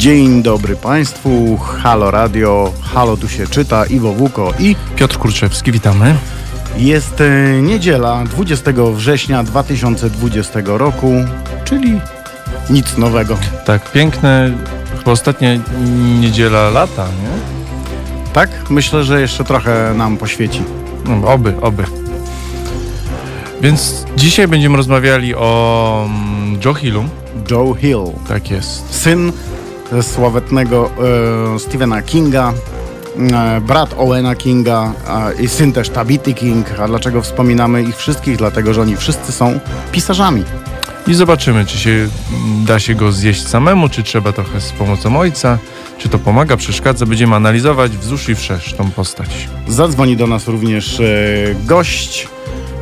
Dzień dobry Państwu, Halo Radio, Halo tu się czyta, Iwo Wuko i Piotr Kurczewski, witamy. Jest e, niedziela 20 września 2020 roku, czyli nic nowego. Tak, piękne, chyba ostatnia niedziela lata, nie? Tak? Myślę, że jeszcze trochę nam poświeci. No, oby, oby. Więc dzisiaj będziemy rozmawiali o mm, Joe Hillu. Joe Hill, Tak jest. syn sławetnego e, Stephena Kinga, e, brat Owena Kinga a, i syn też Tabithy King. A dlaczego wspominamy ich wszystkich? Dlatego, że oni wszyscy są pisarzami. I zobaczymy, czy się mm, da się go zjeść samemu, czy trzeba trochę z pomocą ojca, czy to pomaga, przeszkadza. Będziemy analizować wzdłuż i wszerz tą postać. Zadzwoni do nas również e, gość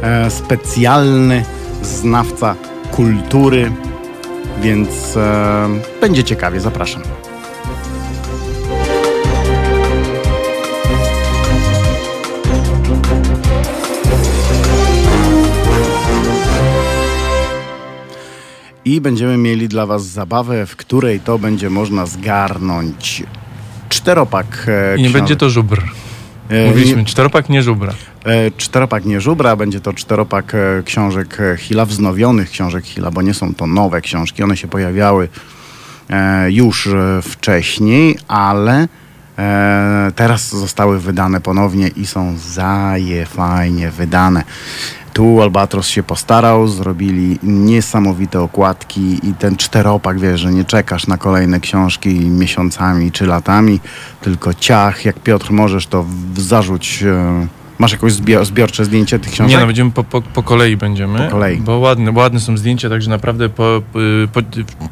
e, specjalny, znawca kultury, więc e, będzie ciekawie, zapraszam. I będziemy mieli dla Was zabawę, w której to będzie można zgarnąć czteropak e, I nie będzie to żubr. E, Mówiliśmy, czteropak nie żubra. E, Czteropak nie żubra, będzie to czteropak e, książek Hilla, wznowionych książek Hilla, bo nie są to nowe książki, one się pojawiały już wcześniej, ale teraz zostały wydane ponownie i są zaje fajnie wydane. Tu Albatros się postarał, zrobili niesamowite okładki i ten czteropak, wiesz, że nie czekasz na kolejne książki miesiącami czy latami, tylko ciach, jak Piotr możesz, to zarzuć. Masz jakieś zbio- zbiorcze zdjęcie tych książek? Nie no, będziemy po, po, po kolei będziemy. Po kolei. Bo ładne, ładne są zdjęcia, także naprawdę po, po,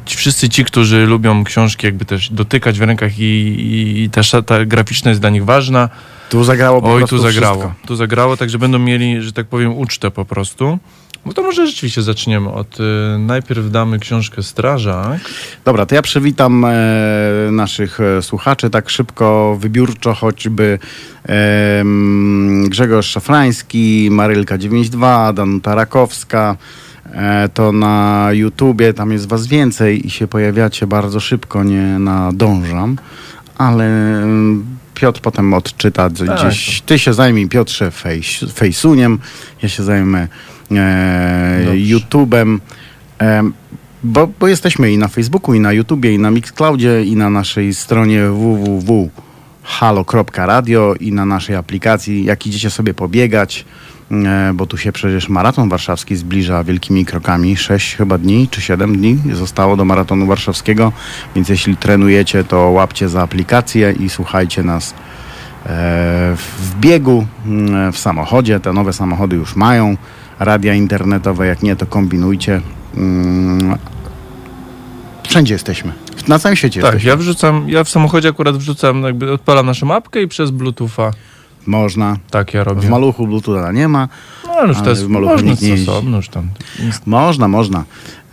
ci, wszyscy ci, którzy lubią książki jakby też dotykać w rękach i, i, i ta, ta graficzna jest dla nich ważna. Tu zagrało po Oj, tu zagrało. wszystko. Tu zagrało, także będą mieli, że tak powiem, ucztę po prostu. No to może rzeczywiście zaczniemy od... Y, najpierw damy książkę Strażak. Dobra, to ja przywitam e, naszych e, słuchaczy tak szybko, wybiórczo, choćby e, Grzegorz Szafrański, Marylka 92, Danuta Rakowska. E, to na YouTubie, tam jest was więcej i się pojawiacie bardzo szybko, nie nadążam, ale Piotr potem odczyta Tak. gdzieś. Ty się zajmij, Piotrze, fejs, fejsuniem, ja się zajmę e, Dobrze. YouTubem. E, bo, bo jesteśmy i na Facebooku, i na YouTubie, i na Mixcloudzie, i na naszej stronie www.halo.radio i na naszej aplikacji. Jak idziecie sobie pobiegać, e, bo tu się przecież maraton warszawski zbliża wielkimi krokami. Sześć chyba dni, czy siedem dni zostało do maratonu warszawskiego, więc jeśli trenujecie, to łapcie za aplikację i słuchajcie nas w biegu, w samochodzie. Te nowe samochody już mają radia internetowe. Jak nie, to kombinujcie. Mm, Wszędzie jesteśmy. Na całym świecie Tak, jesteśmy. ja wrzucam, ja w samochodzie akurat wrzucam, jakby odpalam naszą mapkę i przez Bluetootha Można. tak ja robię. W maluchu Bluetootha nie ma. No ale już to jest w maluchu można nie stosowno już tam. Można, można.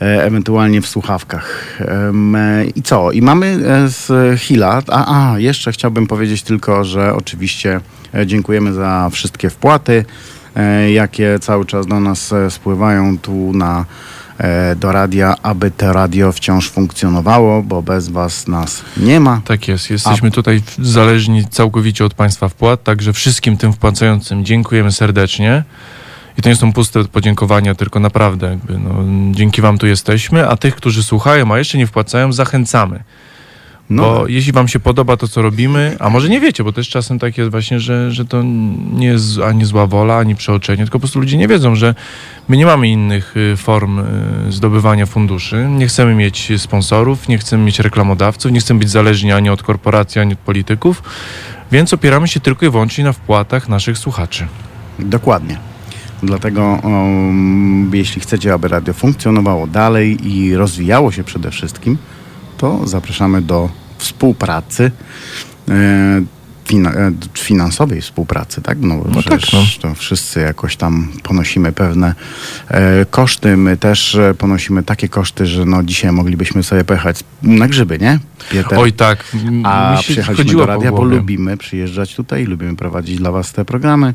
E, ewentualnie w słuchawkach. E, I co? I mamy e, z Hila. A, a, jeszcze chciałbym powiedzieć tylko, że oczywiście e, dziękujemy za wszystkie wpłaty, jakie cały czas do nas e, spływają tu na e, do radia, aby to radio wciąż funkcjonowało, bo bez was nas nie ma. Tak jest, jesteśmy tutaj zależni całkowicie od Państwa wpłat, także wszystkim tym wpłacającym dziękujemy serdecznie. I to nie są puste podziękowania, tylko naprawdę jakby, no, dzięki Wam tu jesteśmy, a tych, którzy słuchają, a jeszcze nie wpłacają, zachęcamy. No, Bo jeśli wam się podoba to, co robimy, a może nie wiecie, bo też czasem tak jest właśnie, że, że to nie jest ani zła wola, ani przeoczenie, tylko po prostu ludzie nie wiedzą, że my nie mamy innych y, form y, zdobywania funduszy. Nie chcemy mieć sponsorów, nie chcemy mieć reklamodawców, nie chcemy być zależni ani od korporacji, ani od polityków, więc opieramy się tylko i wyłącznie na wpłatach naszych słuchaczy. Dokładnie. Dlatego, um, jeśli chcecie, aby radio funkcjonowało dalej i rozwijało się przede wszystkim, to zapraszamy do współpracy, e, e, finansowej współpracy, tak? No, No tak, to wszyscy jakoś tam ponosimy pewne e, koszty. My też e, ponosimy takie koszty, że no dzisiaj moglibyśmy sobie pojechać na grzyby, nie? Pieter? Oj tak, m- A mi się przyjechaliśmy do po radia, bo lubimy przyjeżdżać tutaj, lubimy prowadzić dla was te programy.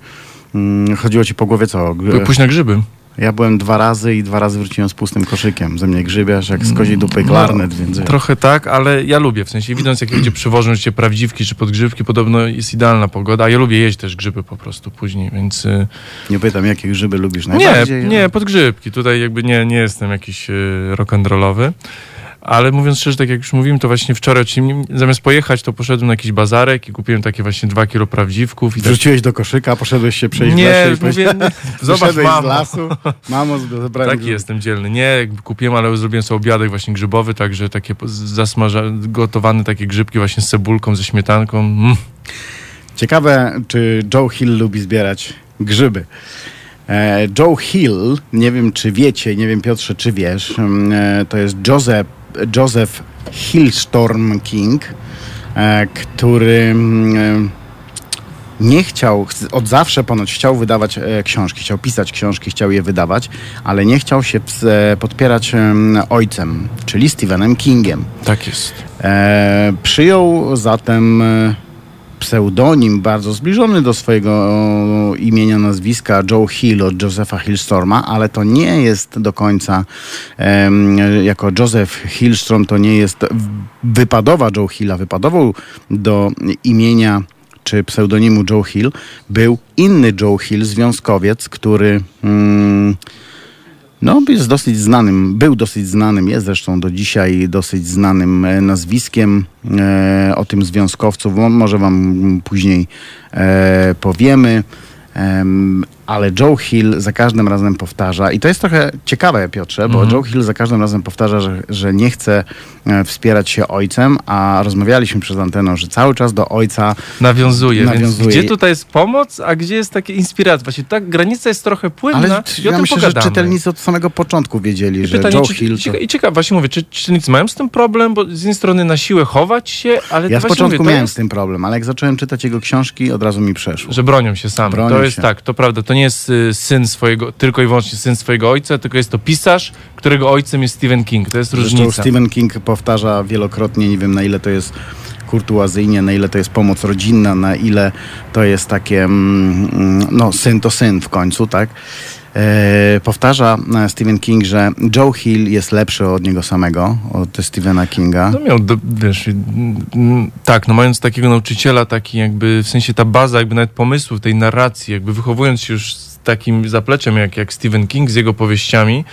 Mm, Chodziło ci po głowie co? Pójść na grzyby. Ja byłem dwa razy i dwa razy wróciłem z pustym koszykiem. Ze mnie grzybiarz jak z kozi dupy klarnet, więc... No, Trochę tak, ale ja lubię, w sensie widząc jak ludzie przywożą się prawdziwki czy podgrzybki, podobno jest idealna pogoda, a ja lubię jeść też grzyby po prostu później, więc... y, Nie pytam, jakie grzyby lubisz Nie, najbardziej. nie, podgrzybki. Tutaj jakby nie, nie jestem jakiś y, rock'n'rollowy. Ale mówiąc szczerze, tak jak już mówiłem, to właśnie wczoraj czyli zamiast pojechać, to poszedłem na jakiś bazarek i kupiłem takie właśnie dwa kilo prawdziwków. I tak, Wrzuciłeś do koszyka, poszedłeś się przejść w nie, lesie i mówię, nie, zobacz wyszedłeś z mamo. lasu. Mamo, zebrałem Taki jestem dzielny. Nie, kupiłem, ale zrobiłem sobie obiadek właśnie grzybowy, także takie zasmaża, gotowane takie grzybki właśnie z cebulką, ze śmietanką. Mm. Ciekawe, czy Joe Hill lubi zbierać grzyby. E, Joe Hill, nie wiem czy wiecie, nie wiem Piotrze, czy wiesz, mm, e, to jest Joseph, Joseph Hillstorm King, e, który mm, e, nie chciał, ch- od zawsze ponoć chciał wydawać e, książki, chciał pisać książki, chciał je wydawać, ale nie chciał się podpierać em, ojcem, czyli Stephenem Kingiem. Tak jest. E, przyjął zatem pseudonim bardzo zbliżony do swojego e, imienia, nazwiska Joe Hill od Josepha Hillstorma, ale to nie jest do końca jako Joseph Hillstrom, to nie jest wypadowa Joe Hilla. Wypadował do imienia czy pseudonimu Joe Hill był inny Joe Hill, związkowiec, który mm, no, jest dosyć znanym, był dosyć znanym, jest zresztą do dzisiaj dosyć znanym e, nazwiskiem. E, o tym związkowcu mo- może wam później e, powiemy. Em, ale Joe Hill za każdym razem powtarza, i to jest trochę ciekawe, Piotrze, bo Joe Hill za każdym razem powtarza, że, że nie chce e, wspierać się ojcem, a rozmawialiśmy przez antenę, że cały czas do ojca Nawiązuje, Nawiązuje. Gdzie tutaj jest pomoc, a gdzie jest takie inspiracja? Właśnie ta granica jest trochę płynna Ale i o ja tym myślę, pogadamy. że czytelnicy od samego początku wiedzieli, I że pytanie, Joe czy, Hill to... I ciekawe, właśnie mówię, czy czytelnicy mają z tym problem, bo z jednej strony na siłę chować się, ale Ja z początku mówię, miałem jest, z tym problem, ale jak zacząłem czytać jego książki, od razu mi przeszło. że bronią się sami. Bronią to jest się. tak, to prawda, to nie jest y, syn swojego, tylko i wyłącznie syn swojego ojca, tylko jest to pisarz, którego ojcem jest Stephen King. To jest Zresztą różnica. Stephen King powtarza wielokrotnie, nie wiem na ile to jest kurtuazyjnie, na ile to jest pomoc rodzinna, na ile to jest takie, mm, mm, no syn to syn w końcu, tak? E, powtarza e, Stephen King, że Joe Hill jest lepszy od niego samego, od Stephena Kinga. No miał, do, wiesz, tak, no mając takiego nauczyciela, taki jakby, w sensie ta baza jakby nawet pomysłów, tej narracji, jakby wychowując się już z takim zapleczem jak, jak Stephen King z jego powieściami,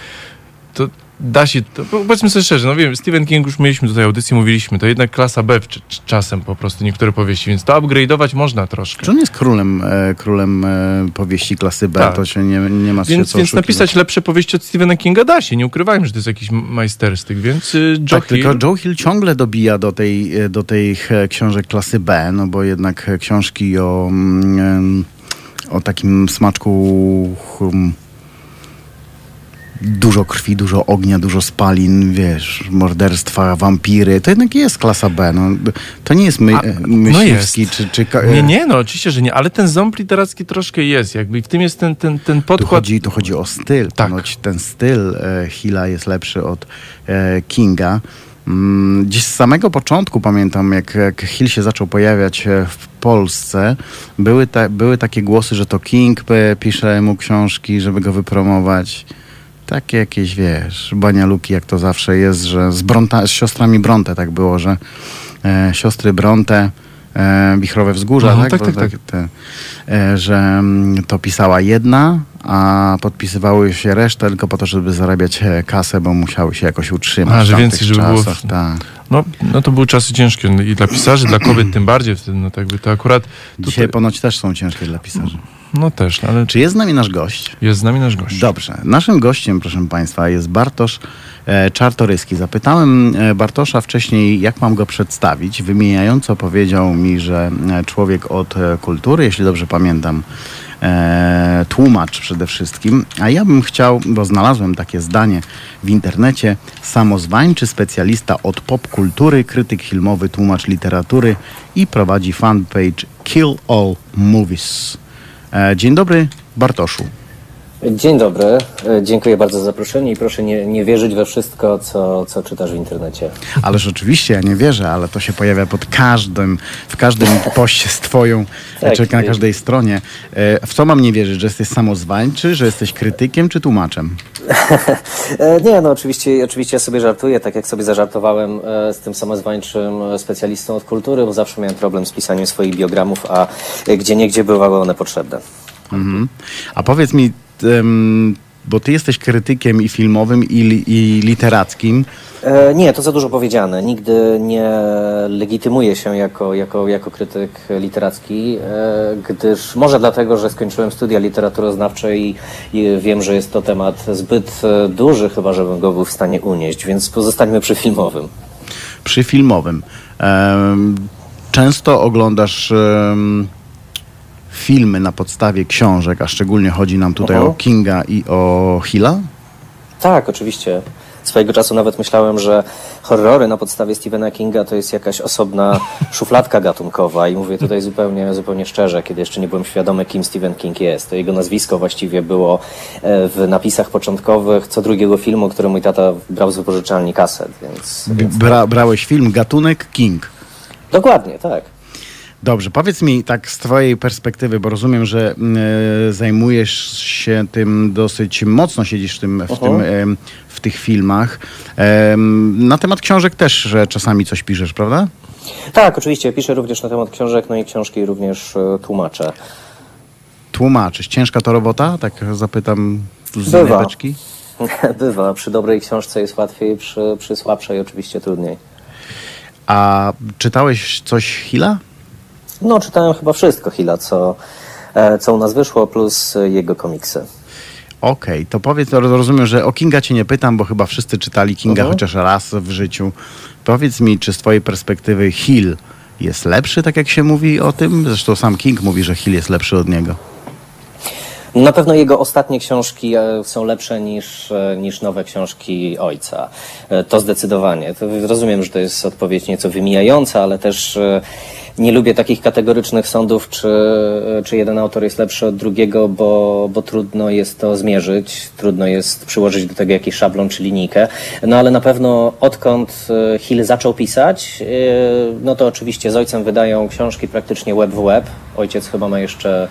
to da się, to, po- powiedzmy sobie szczerze, no wiem, Stephen King już mieliśmy tutaj audycję, mówiliśmy, to jednak klasa B w, cz- czasem po prostu niektóre powieści, więc to upgrade'ować można troszkę. Czy on jest królem, e, królem e, powieści klasy B? Tak. To się nie, nie ma się Więc, co więc napisać lepsze powieści od Stephena Kinga da się, nie ukrywajmy, że to jest jakiś majsterstyk, więc y, Joe Tak, Hill, tylko Joe Hill ciągle dobija do, tej, do tych e, książek klasy B, no bo jednak e, książki o, mm, o takim smaczku hmm, dużo krwi, dużo ognia, dużo spalin, wiesz, morderstwa, wampiry, to jednak jest klasa B. No, to nie jest my, A, e, no myśliwski jest. czy... czy Nie, nie, no oczywiście, że nie, ale ten ząb literacki troszkę jest, jakby i w tym jest ten, ten, ten Tu podkład. chodzi, tu chodzi o styl. Tak. Ponoć ten styl e, Hilla jest lepszy od e, Kinga. Mm, Gdzieś z samego początku pamiętam, jak, jak Hill się zaczął pojawiać e, w Polsce, były, ta, były takie głosy, że to King e, pisze mu książki, żeby go wypromować. Takie jakieś, wiesz, banialuki, jak to zawsze jest, że z, Bronta, z siostrami Bronte tak było, że e, siostry Bronte, e, Wichrowe Wzgórza, Mhm, tak? tak, Bo tak, tak. te, e, że mm, to pisała jedna, a podpisywały się resztę tylko po to, żeby zarabiać e, kasę, bo musiały się jakoś utrzymać. A, że więcej, żeby było w- czasach, tak. No, no to były czasy ciężkie no i dla pisarzy, dla kobiet tym bardziej wtedy, no tak by to akurat Dzisiaj tutaj, ponoć też są ciężkie dla pisarzy. No też, ale Czy jest z nami nasz gość? jest z nami nasz gość. Dobrze. Naszym gościem, proszę Państwa, jest Bartosz e, Czartoryski. Zapytałem e, Bartosza wcześniej, jak mam go przedstawić. Wymieniająco powiedział mi, że e, człowiek od kultury, jeśli dobrze pamiętam, tłumacz przede wszystkim. A ja bym chciał, bo znalazłem takie zdanie w internecie, samozwańczy specjalista od popkultury, krytyk filmowy, tłumacz literatury i prowadzi fanpage Kill All Movies. E, dzień dobry, Bartoszu. Dzień dobry, E, dziękuję bardzo za zaproszenie i proszę nie, nie wierzyć we wszystko, co, co czytasz w internecie. Ależ oczywiście, ja nie wierzę, ale to się pojawia pod każdym, w każdym poście z twoją, Tak, czy na nie- każdej stronie. E, W co mam nie wierzyć, że jesteś samozwańczy, że jesteś krytykiem czy tłumaczem? E, Nie, no oczywiście, oczywiście ja sobie żartuję, tak jak sobie zażartowałem e, z tym samozwańczym e, specjalistą od kultury, bo zawsze miałem problem z pisaniem swoich biogramów, a e, gdzie niegdzie bywały one potrzebne. Mhm. A powiedz mi, em, bo ty jesteś krytykiem i filmowym, i, i literackim. E, Nie, to za dużo powiedziane. Nigdy nie legitymuję się jako, jako, jako krytyk literacki, e, gdyż może dlatego, że skończyłem studia literaturoznawcze i, i wiem, że jest to temat zbyt e, duży, chyba żebym go był w stanie unieść, więc pozostańmy przy filmowym. przy filmowym. Em, Często oglądasz em, filmy na podstawie książek, a szczególnie chodzi nam tutaj Aha. o Kinga i o Hilla. Tak, oczywiście. Swojego czasu nawet myślałem, że horrory na podstawie Stephena Kinga to jest jakaś osobna szufladka gatunkowa i mówię tutaj zupełnie, zupełnie szczerze, kiedy jeszcze nie byłem świadomy, kim Stephen King jest. To jego nazwisko właściwie było e, w napisach początkowych co drugiego filmu, który mój tata brał z wypożyczalni kaset, więc... Więc Bra, brałeś film, gatunek King. Dokładnie, tak. Dobrze, powiedz mi tak z Twojej perspektywy, bo rozumiem, że e, zajmujesz się tym dosyć mocno, siedzisz w, tym, w, tym, em, w tych filmach. Na temat książek też, że czasami coś piszesz, prawda? Tak, oczywiście. Piszę również na temat książek, no i książki również e, tłumaczę. Tłumaczysz. Ciężka to robota? Tak zapytam z Bywa. Bywa. Przy dobrej książce jest łatwiej, przy, przy słabszej oczywiście trudniej. A czytałeś coś Hilla? No, czytałem chyba wszystko Hilla, co, e, co u nas wyszło, plus jego komiksy. Okej, to powiedz, rozumiem, że o Kinga cię nie pytam, bo chyba wszyscy czytali Kinga Mhm. chociaż raz w życiu. Powiedz mi, czy z twojej perspektywy Hill jest lepszy, tak jak się mówi o tym? Zresztą sam King mówi, że Hill jest lepszy od niego. Na pewno jego ostatnie książki e, są lepsze niż, e, niż nowe książki ojca. E, To zdecydowanie. Rozumiem, że to jest odpowiedź nieco wymijająca, ale też nie lubię takich kategorycznych sądów, czy, czy jeden autor jest lepszy od drugiego, bo, bo trudno jest to zmierzyć, trudno jest przyłożyć do tego jakiś szablon czy linijkę. No ale na pewno odkąd Hill zaczął pisać, no to oczywiście z ojcem wydają książki praktycznie web w web. Ojciec chyba ma jeszcze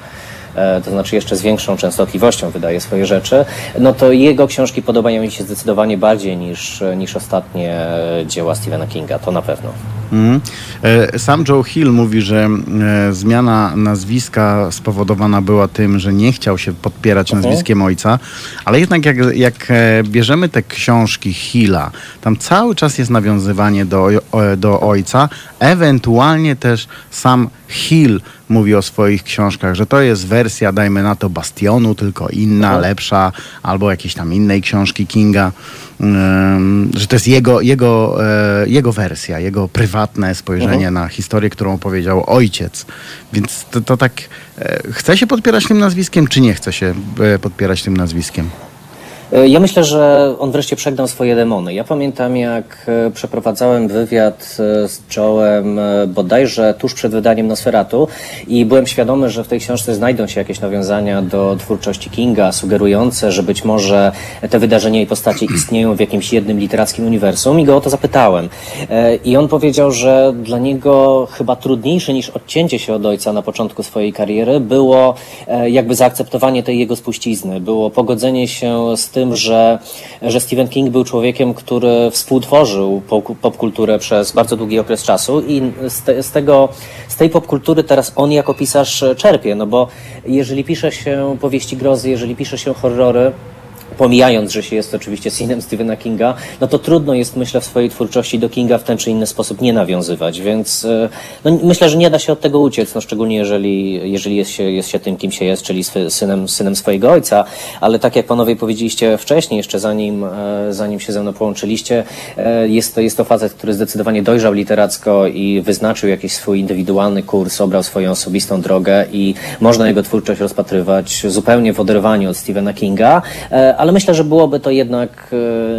to znaczy jeszcze z większą częstotliwością wydaje swoje rzeczy, no to jego książki podobają mi się zdecydowanie bardziej niż, niż ostatnie e, dzieła Stephena Kinga, to na pewno. Mhm. E, Sam Joe Hill mówi, że e, zmiana nazwiska spowodowana była tym, że nie chciał się podpierać Mhm. nazwiskiem ojca, ale jednak jak, jak e, bierzemy te książki Hilla, tam cały czas jest nawiązywanie do, do ojca, ewentualnie też sam Hill mówi o swoich książkach, że to jest wersja, dajmy na to, Bastionu, tylko inna, lepsza, albo jakiejś tam innej książki Kinga, Ym, że to jest jego, jego, e, jego wersja, jego prywatne spojrzenie na historię, którą opowiedział ojciec. Więc to, to tak, e, chce się podpierać tym nazwiskiem, czy nie chce się e, podpierać tym nazwiskiem? E, Ja myślę, że on wreszcie przegnał swoje demony. Ja pamiętam, jak e, przeprowadzałem wywiad e, z Joe'em bodajże tuż przed wydaniem Nosferatu i byłem świadomy, że w tej książce znajdą się jakieś nawiązania do twórczości Kinga, sugerujące, że być może te wydarzenia i postacie istnieją w jakimś jednym literackim uniwersum i go o to zapytałem. I on powiedział, że dla niego chyba trudniejsze niż odcięcie się od ojca na początku swojej kariery było jakby zaakceptowanie tej jego spuścizny, było pogodzenie się z tym, że, że Stephen King był człowiekiem, który współtworzył pop- popkulturę przez bardzo długi okres czasu i z, te, z, tego, z tej popkultury teraz on jako pisarz czerpie, no bo jeżeli pisze się powieści grozy, jeżeli pisze się horrory, pomijając, że się jest oczywiście synem Stephena Kinga, no to trudno jest, myślę, w swojej twórczości do Kinga w ten czy inny sposób nie nawiązywać, więc e, no, myślę, że nie da się od tego uciec, no szczególnie jeżeli, jeżeli jest, się, jest się tym, kim się jest, czyli synem, synem swojego ojca, ale tak jak panowie powiedzieliście wcześniej, jeszcze zanim, e, zanim się ze mną połączyliście, e, jest to, jest to facet, który zdecydowanie dojrzał literacko i wyznaczył jakiś swój indywidualny kurs, obrał swoją osobistą drogę i można jego twórczość rozpatrywać zupełnie w oderwaniu od Stephena Kinga, e, ale myślę, że byłoby to jednak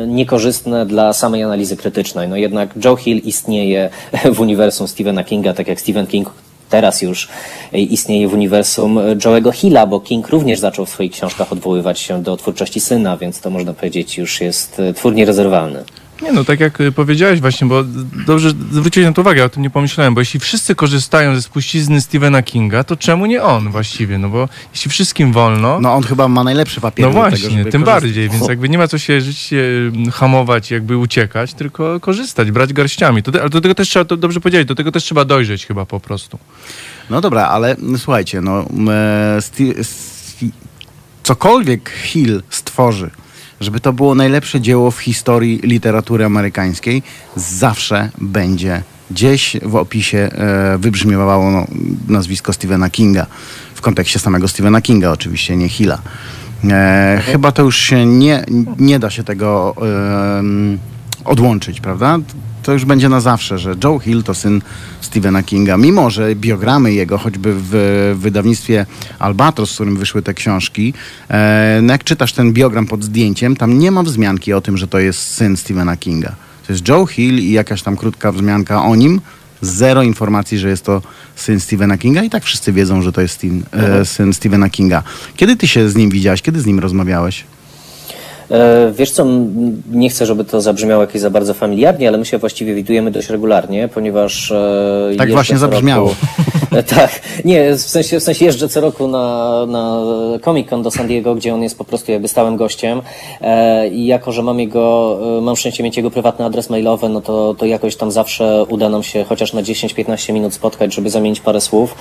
e, niekorzystne dla samej analizy krytycznej. No jednak Joe Hill istnieje w uniwersum Stephena Kinga, tak jak Stephen King teraz już istnieje w uniwersum Joe'ego Hilla, bo King również zaczął w swoich książkach odwoływać się do twórczości syna, więc to można powiedzieć już jest twór nierezerwalny. Nie no, tak jak y, powiedziałeś właśnie, bo dobrze zwróciłeś na to uwagę, o tym nie pomyślałem, bo jeśli wszyscy korzystają ze spuścizny Stephena Kinga, to czemu nie on właściwie? No bo jeśli wszystkim wolno... No on chyba ma najlepszy papier No właśnie, tego, tym bardziej, więc jakby nie ma co się życie y, hamować, jakby uciekać, tylko korzystać, brać garściami. To, ale do tego też trzeba, to dobrze powiedzieć, do tego też trzeba dojrzeć chyba po prostu. No dobra, ale słuchajcie, no e, sti, sti, cokolwiek Hill stworzy, żeby to było najlepsze dzieło w historii literatury amerykańskiej, zawsze będzie gdzieś w opisie e, wybrzmiewało no, nazwisko Stephena Kinga. W kontekście samego Stephena Kinga oczywiście, nie Hilla. E, chyba to już się nie, nie da się tego em, odłączyć, prawda? To już będzie na zawsze, że Joe Hill to syn Stephena Kinga. Mimo, że biogramy jego, choćby w wydawnictwie Albatros, z którym wyszły te książki, e, no jak czytasz ten biogram pod zdjęciem, tam nie ma wzmianki o tym, że to jest syn Stephena Kinga. To jest Joe Hill i jakaś tam krótka wzmianka o nim. Zero informacji, że jest to syn Stephena Kinga i tak wszyscy wiedzą, że to jest syn, e, syn Stephena Kinga. Kiedy ty się z nim widziałeś? Kiedy z nim rozmawiałeś? E, Wiesz co, nie chcę, żeby to zabrzmiało jakieś za bardzo familiarnie, ale my się właściwie widujemy dość regularnie, ponieważ... e, Tak właśnie zabrzmiało. Roku, tak, nie, w sensie, w sensie jeżdżę co roku na, na Comic Con do San Diego, gdzie on jest po prostu jakby stałym gościem e, i jako, że mam jego, mam szczęście mieć jego prywatny adres mailowy, no to, to jakoś tam zawsze uda nam się chociaż na 10-15 minut spotkać, żeby zamienić parę słów.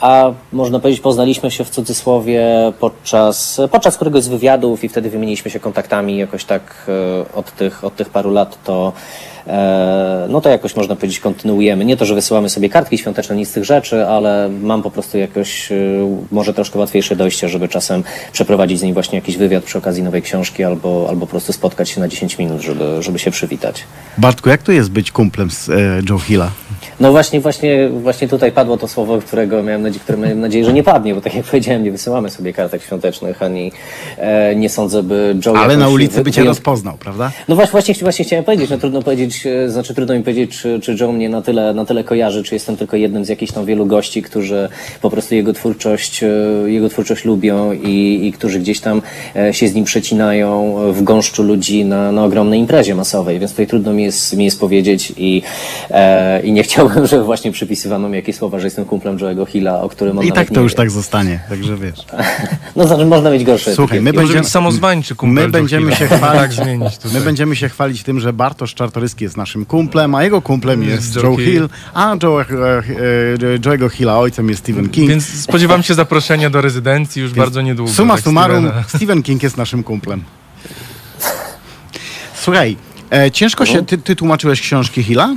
A można powiedzieć, poznaliśmy się w cudzysłowie podczas, podczas któregoś z wywiadów i wtedy wymieniliśmy się kontaktami jakoś tak e, od tych, od tych paru lat to e, no to jakoś można powiedzieć kontynuujemy. Nie to, że wysyłamy sobie kartki świąteczne, nic z tych rzeczy, ale mam po prostu jakoś e, może troszkę łatwiejsze dojście, żeby czasem przeprowadzić z nim właśnie jakiś wywiad przy okazji nowej książki albo, albo po prostu spotkać się na 10 minut, żeby, żeby się przywitać. Bartku, jak to jest być kumplem z Joe Hilla? No właśnie, właśnie, właśnie tutaj padło to słowo, którego miałem nadzieję, które miałem nadzieję, że nie padnie, bo tak jak powiedziałem, nie wysyłamy sobie kartek świątecznych, ani e, nie sądzę, by Joe Ale na ulicy by cię rozpoznał, prawda? No właśnie, właśnie, właśnie chciałem powiedzieć, no trudno powiedzieć, e, znaczy trudno mi powiedzieć, czy, czy Joe mnie na tyle, na tyle kojarzy, czy jestem tylko jednym z jakichś tam wielu gości, którzy po prostu jego twórczość, e, jego twórczość lubią i, i którzy gdzieś tam e, się z nim przecinają w gąszczu ludzi na, na ogromnej imprezie masowej, więc tutaj trudno mi jest, mi jest powiedzieć i, e, i nie chciałbym, żeby właśnie przypisywano mi jakieś słowa, że jestem kumplem Joe'ego Hilla, o którym on I tak to nie już wie. tak zostanie, także wiesz. No znaczy można mieć gorsze Słuchaj, my będziemy- być samozwańczy kumpel My będziemy Joe się Hilla. chwalić. Tak zmienić tutaj. My będziemy się chwalić tym, że Bartosz Czartoryski jest naszym kumplem, a jego kumplem jest Joe Joe Hill. Hill, a Joe, e, e, Joe'ego Hilla ojcem jest Stephen King. Więc spodziewam się zaproszenia do rezydencji już bardzo niedługo. Suma tak, summarum, Stevena. Stephen King jest naszym kumplem. Słuchaj, e, ciężko się, ty, ty tłumaczyłeś książki Hilla?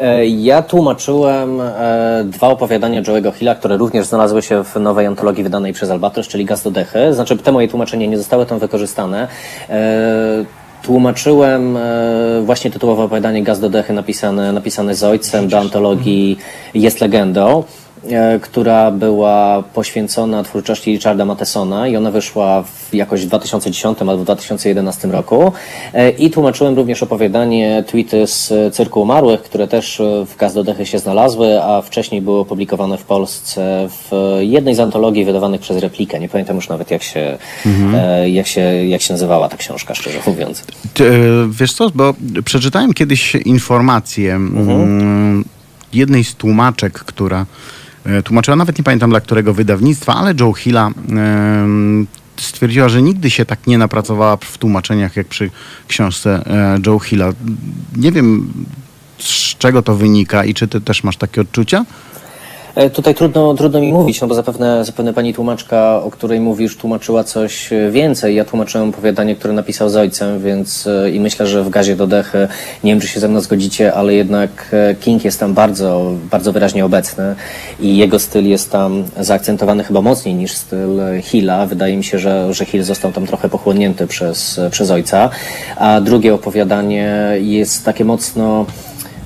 E, Ja tłumaczyłem e, dwa opowiadania Joe'ego Hilla, które również znalazły się w nowej antologii wydanej przez Albatros, czyli Gaz do Dechy. Znaczy, te moje tłumaczenia nie zostały tam wykorzystane. E, Tłumaczyłem właśnie tytułowe opowiadanie Gaz do Dechy napisane, napisane z ojcem do antologii Jest legendą która była poświęcona twórczości Richarda Mathesona i ona wyszła w jakoś w 2010 albo w 2011 roku. E, I tłumaczyłem również opowiadanie Tweety z e, Cyrku Umarłych, które też e, w Gaz do Dechy się znalazły, a wcześniej były opublikowane w Polsce w jednej z antologii wydawanych przez Replikę. Nie pamiętam już nawet jak się, e, jak się, jak się nazywała ta książka, szczerze mówiąc. E, wiesz co, bo przeczytałem kiedyś informację mm, jednej z tłumaczek, która e, tłumaczyła, nawet nie pamiętam dla którego wydawnictwa, ale Joe Hilla em, stwierdziła, że nigdy się tak nie napracowała w tłumaczeniach jak przy książce e, Joe Hilla. Nie wiem z czego to wynika i czy ty też masz takie odczucia? E, Tutaj trudno, trudno mi mówić, no bo zapewne, zapewne pani tłumaczka, o której mówisz, tłumaczyła coś e, więcej. Ja tłumaczyłem opowiadanie, które napisał z ojcem, więc e, i myślę, że w gazie do dechy, nie wiem, czy się ze mną zgodzicie, ale jednak King jest tam bardzo, bardzo wyraźnie obecny i jego styl jest tam zaakcentowany chyba mocniej niż styl Hilla. Wydaje mi się, że, że Hill został tam trochę pochłonięty przez, przez ojca. A drugie opowiadanie jest takie mocno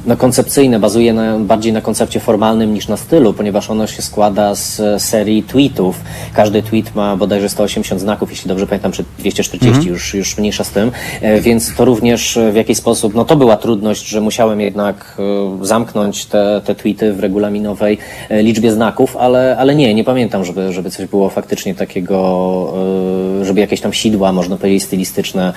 no, koncepcyjne, bazuje na, bardziej na koncepcie formalnym niż na stylu, ponieważ ono się składa z serii tweetów. Każdy tweet ma bodajże 180 znaków, jeśli dobrze pamiętam, czy 240, mhm. już, już mniejsza z tym. E, więc to również w jakiś sposób, no to była trudność, że musiałem jednak e, zamknąć te, te tweety w regulaminowej e, liczbie znaków, ale, ale nie, nie pamiętam, żeby, żeby coś było faktycznie takiego, żeby jakieś tam sidła, można powiedzieć, stylistyczne,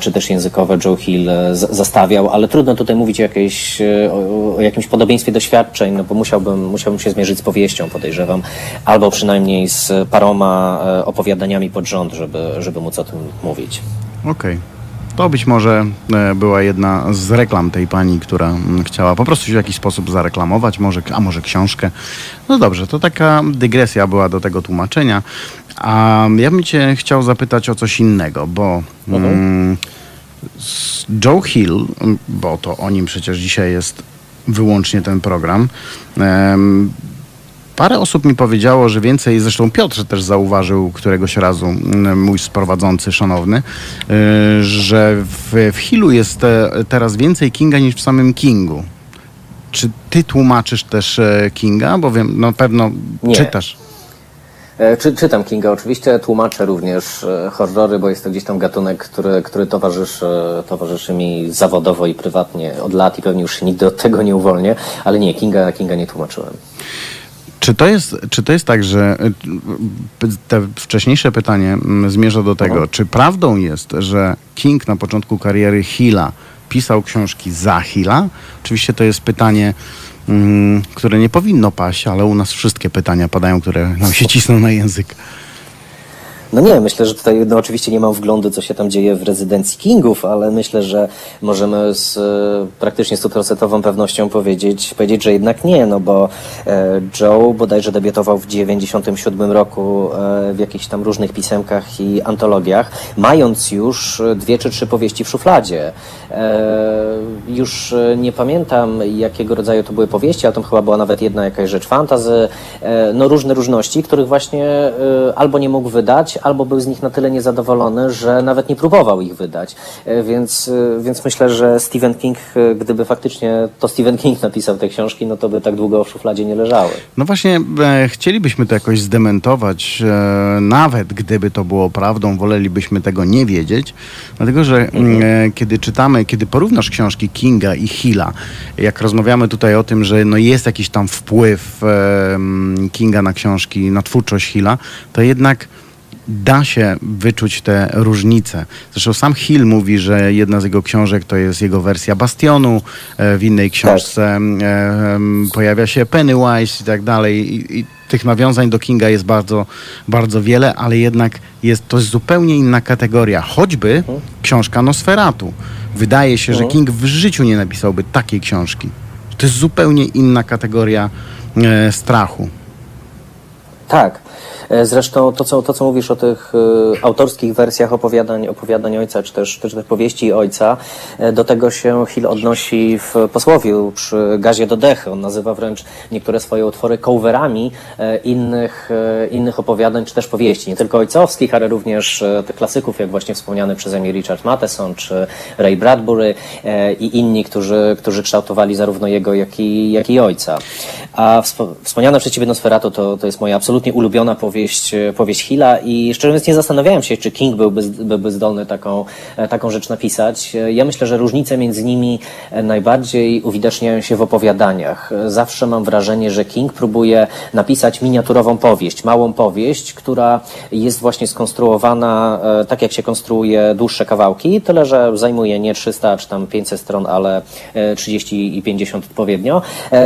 czy też językowe Joe Hill zastawiał, ale trudno tutaj mówić o jakiejś o, o jakimś podobieństwie doświadczeń, no bo musiałbym, musiałbym się zmierzyć z powieścią, podejrzewam, albo przynajmniej z paroma e, opowiadaniami pod rząd, żeby, żeby móc o tym mówić. Okej. Okay. To być może e, była jedna z reklam tej pani, która mm, chciała po prostu się w jakiś sposób zareklamować, może, a może książkę. No dobrze, to taka dygresja była do tego tłumaczenia. A ja bym cię chciał zapytać o coś innego, bo mhm. mm, Joe Hill, bo to o nim przecież dzisiaj jest wyłącznie ten program. Parę osób mi powiedziało, że więcej, zresztą Piotr też zauważył któregoś razu, mój sprowadzący szanowny, e, że w, w Hillu jest teraz więcej Kinga niż w samym Kingu. Czy ty tłumaczysz też e, Kinga? Bo wiem, no pewno Nie. czytasz. E, czy, czytam Kinga oczywiście, tłumaczę również e, horrory, bo jest to gdzieś tam gatunek, który, który towarzyszy, towarzyszy mi zawodowo i prywatnie od lat i pewnie już nigdy od tego nie uwolnię, ale nie, Kinga, Kinga nie tłumaczyłem. Czy to, jest, czy to jest tak, że e, te wcześniejsze pytanie mm, zmierza do tego, czy prawdą jest, że King na początku kariery Hilla pisał książki za Hilla? Oczywiście to jest pytanie które nie powinno paść, ale u nas wszystkie pytania padają, które nam się cisną na język. No nie, myślę, że tutaj no oczywiście nie mam wglądu, co się tam dzieje w rezydencji Kingów, ale myślę, że możemy z e, praktycznie stuprocentową pewnością powiedzieć, powiedzieć, że jednak nie, no bo e, Joe bodajże debiutował w 97 roku e, w jakichś tam różnych pisemkach i antologiach, mając już dwie czy trzy powieści w szufladzie. Już nie pamiętam, jakiego rodzaju to były powieści, ale to chyba była nawet jedna jakaś rzecz fantazy, no różne różności, których właśnie albo nie mógł wydać, albo był z nich na tyle niezadowolony, że nawet nie próbował ich wydać. E, więc, e, więc myślę, że Stephen King, e, gdyby faktycznie to Stephen King napisał te książki, no to by tak długo w szufladzie nie leżały. No właśnie, e, chcielibyśmy to jakoś zdementować, e, nawet gdyby to było prawdą, wolelibyśmy tego nie wiedzieć, dlatego że mhm. e, kiedy czytamy, kiedy porównasz książki Kinga i Hilla, jak rozmawiamy tutaj o tym, że no jest jakiś tam wpływ Kinga na książki, na twórczość Hilla, to jednak da się wyczuć te różnice. Zresztą sam Hill mówi, że jedna z jego książek to jest jego wersja Bastionu, e, w innej książce tak. pojawia się Pennywise i tak dalej. I, i tych nawiązań do Kinga jest bardzo, bardzo wiele, ale jednak jest to zupełnie inna kategoria. Choćby mhm. książka Nosferatu. Wydaje się, że mhm. King w życiu nie napisałby takiej książki. To jest zupełnie inna kategoria e, strachu. Tak. E, zresztą to, co, to, co mówisz o tych e, autorskich wersjach opowiadań, opowiadań ojca, czy też, też powieści ojca, e, do tego się Hill odnosi w posłowiu przy gazie do dechy. On nazywa wręcz niektóre swoje utwory coverami innych, innych opowiadań, czy też powieści. Nie tylko ojcowskich, ale również tych klasyków, jak właśnie wspomniany przeze mnie Richard Matheson, czy Ray Bradbury i inni, którzy, którzy kształtowali zarówno jego, jak i, jak i ojca. A wspomniane przez to, to jest moja absolutnie ulubiona powieść powieść, e, powieść Hilla i szczerze mówiąc nie zastanawiałem się, czy King byłby, byłby zdolny taką, e, taką rzecz napisać. E, ja myślę, że różnice między nimi najbardziej uwidaczniają się w opowiadaniach. Zawsze mam wrażenie, że King próbuje napisać miniaturową powieść, małą powieść, która jest właśnie skonstruowana tak, jak się konstruuje dłuższe kawałki, tyle, że zajmuje nie 300 czy tam 500 stron, ale 30 i 50 odpowiednio.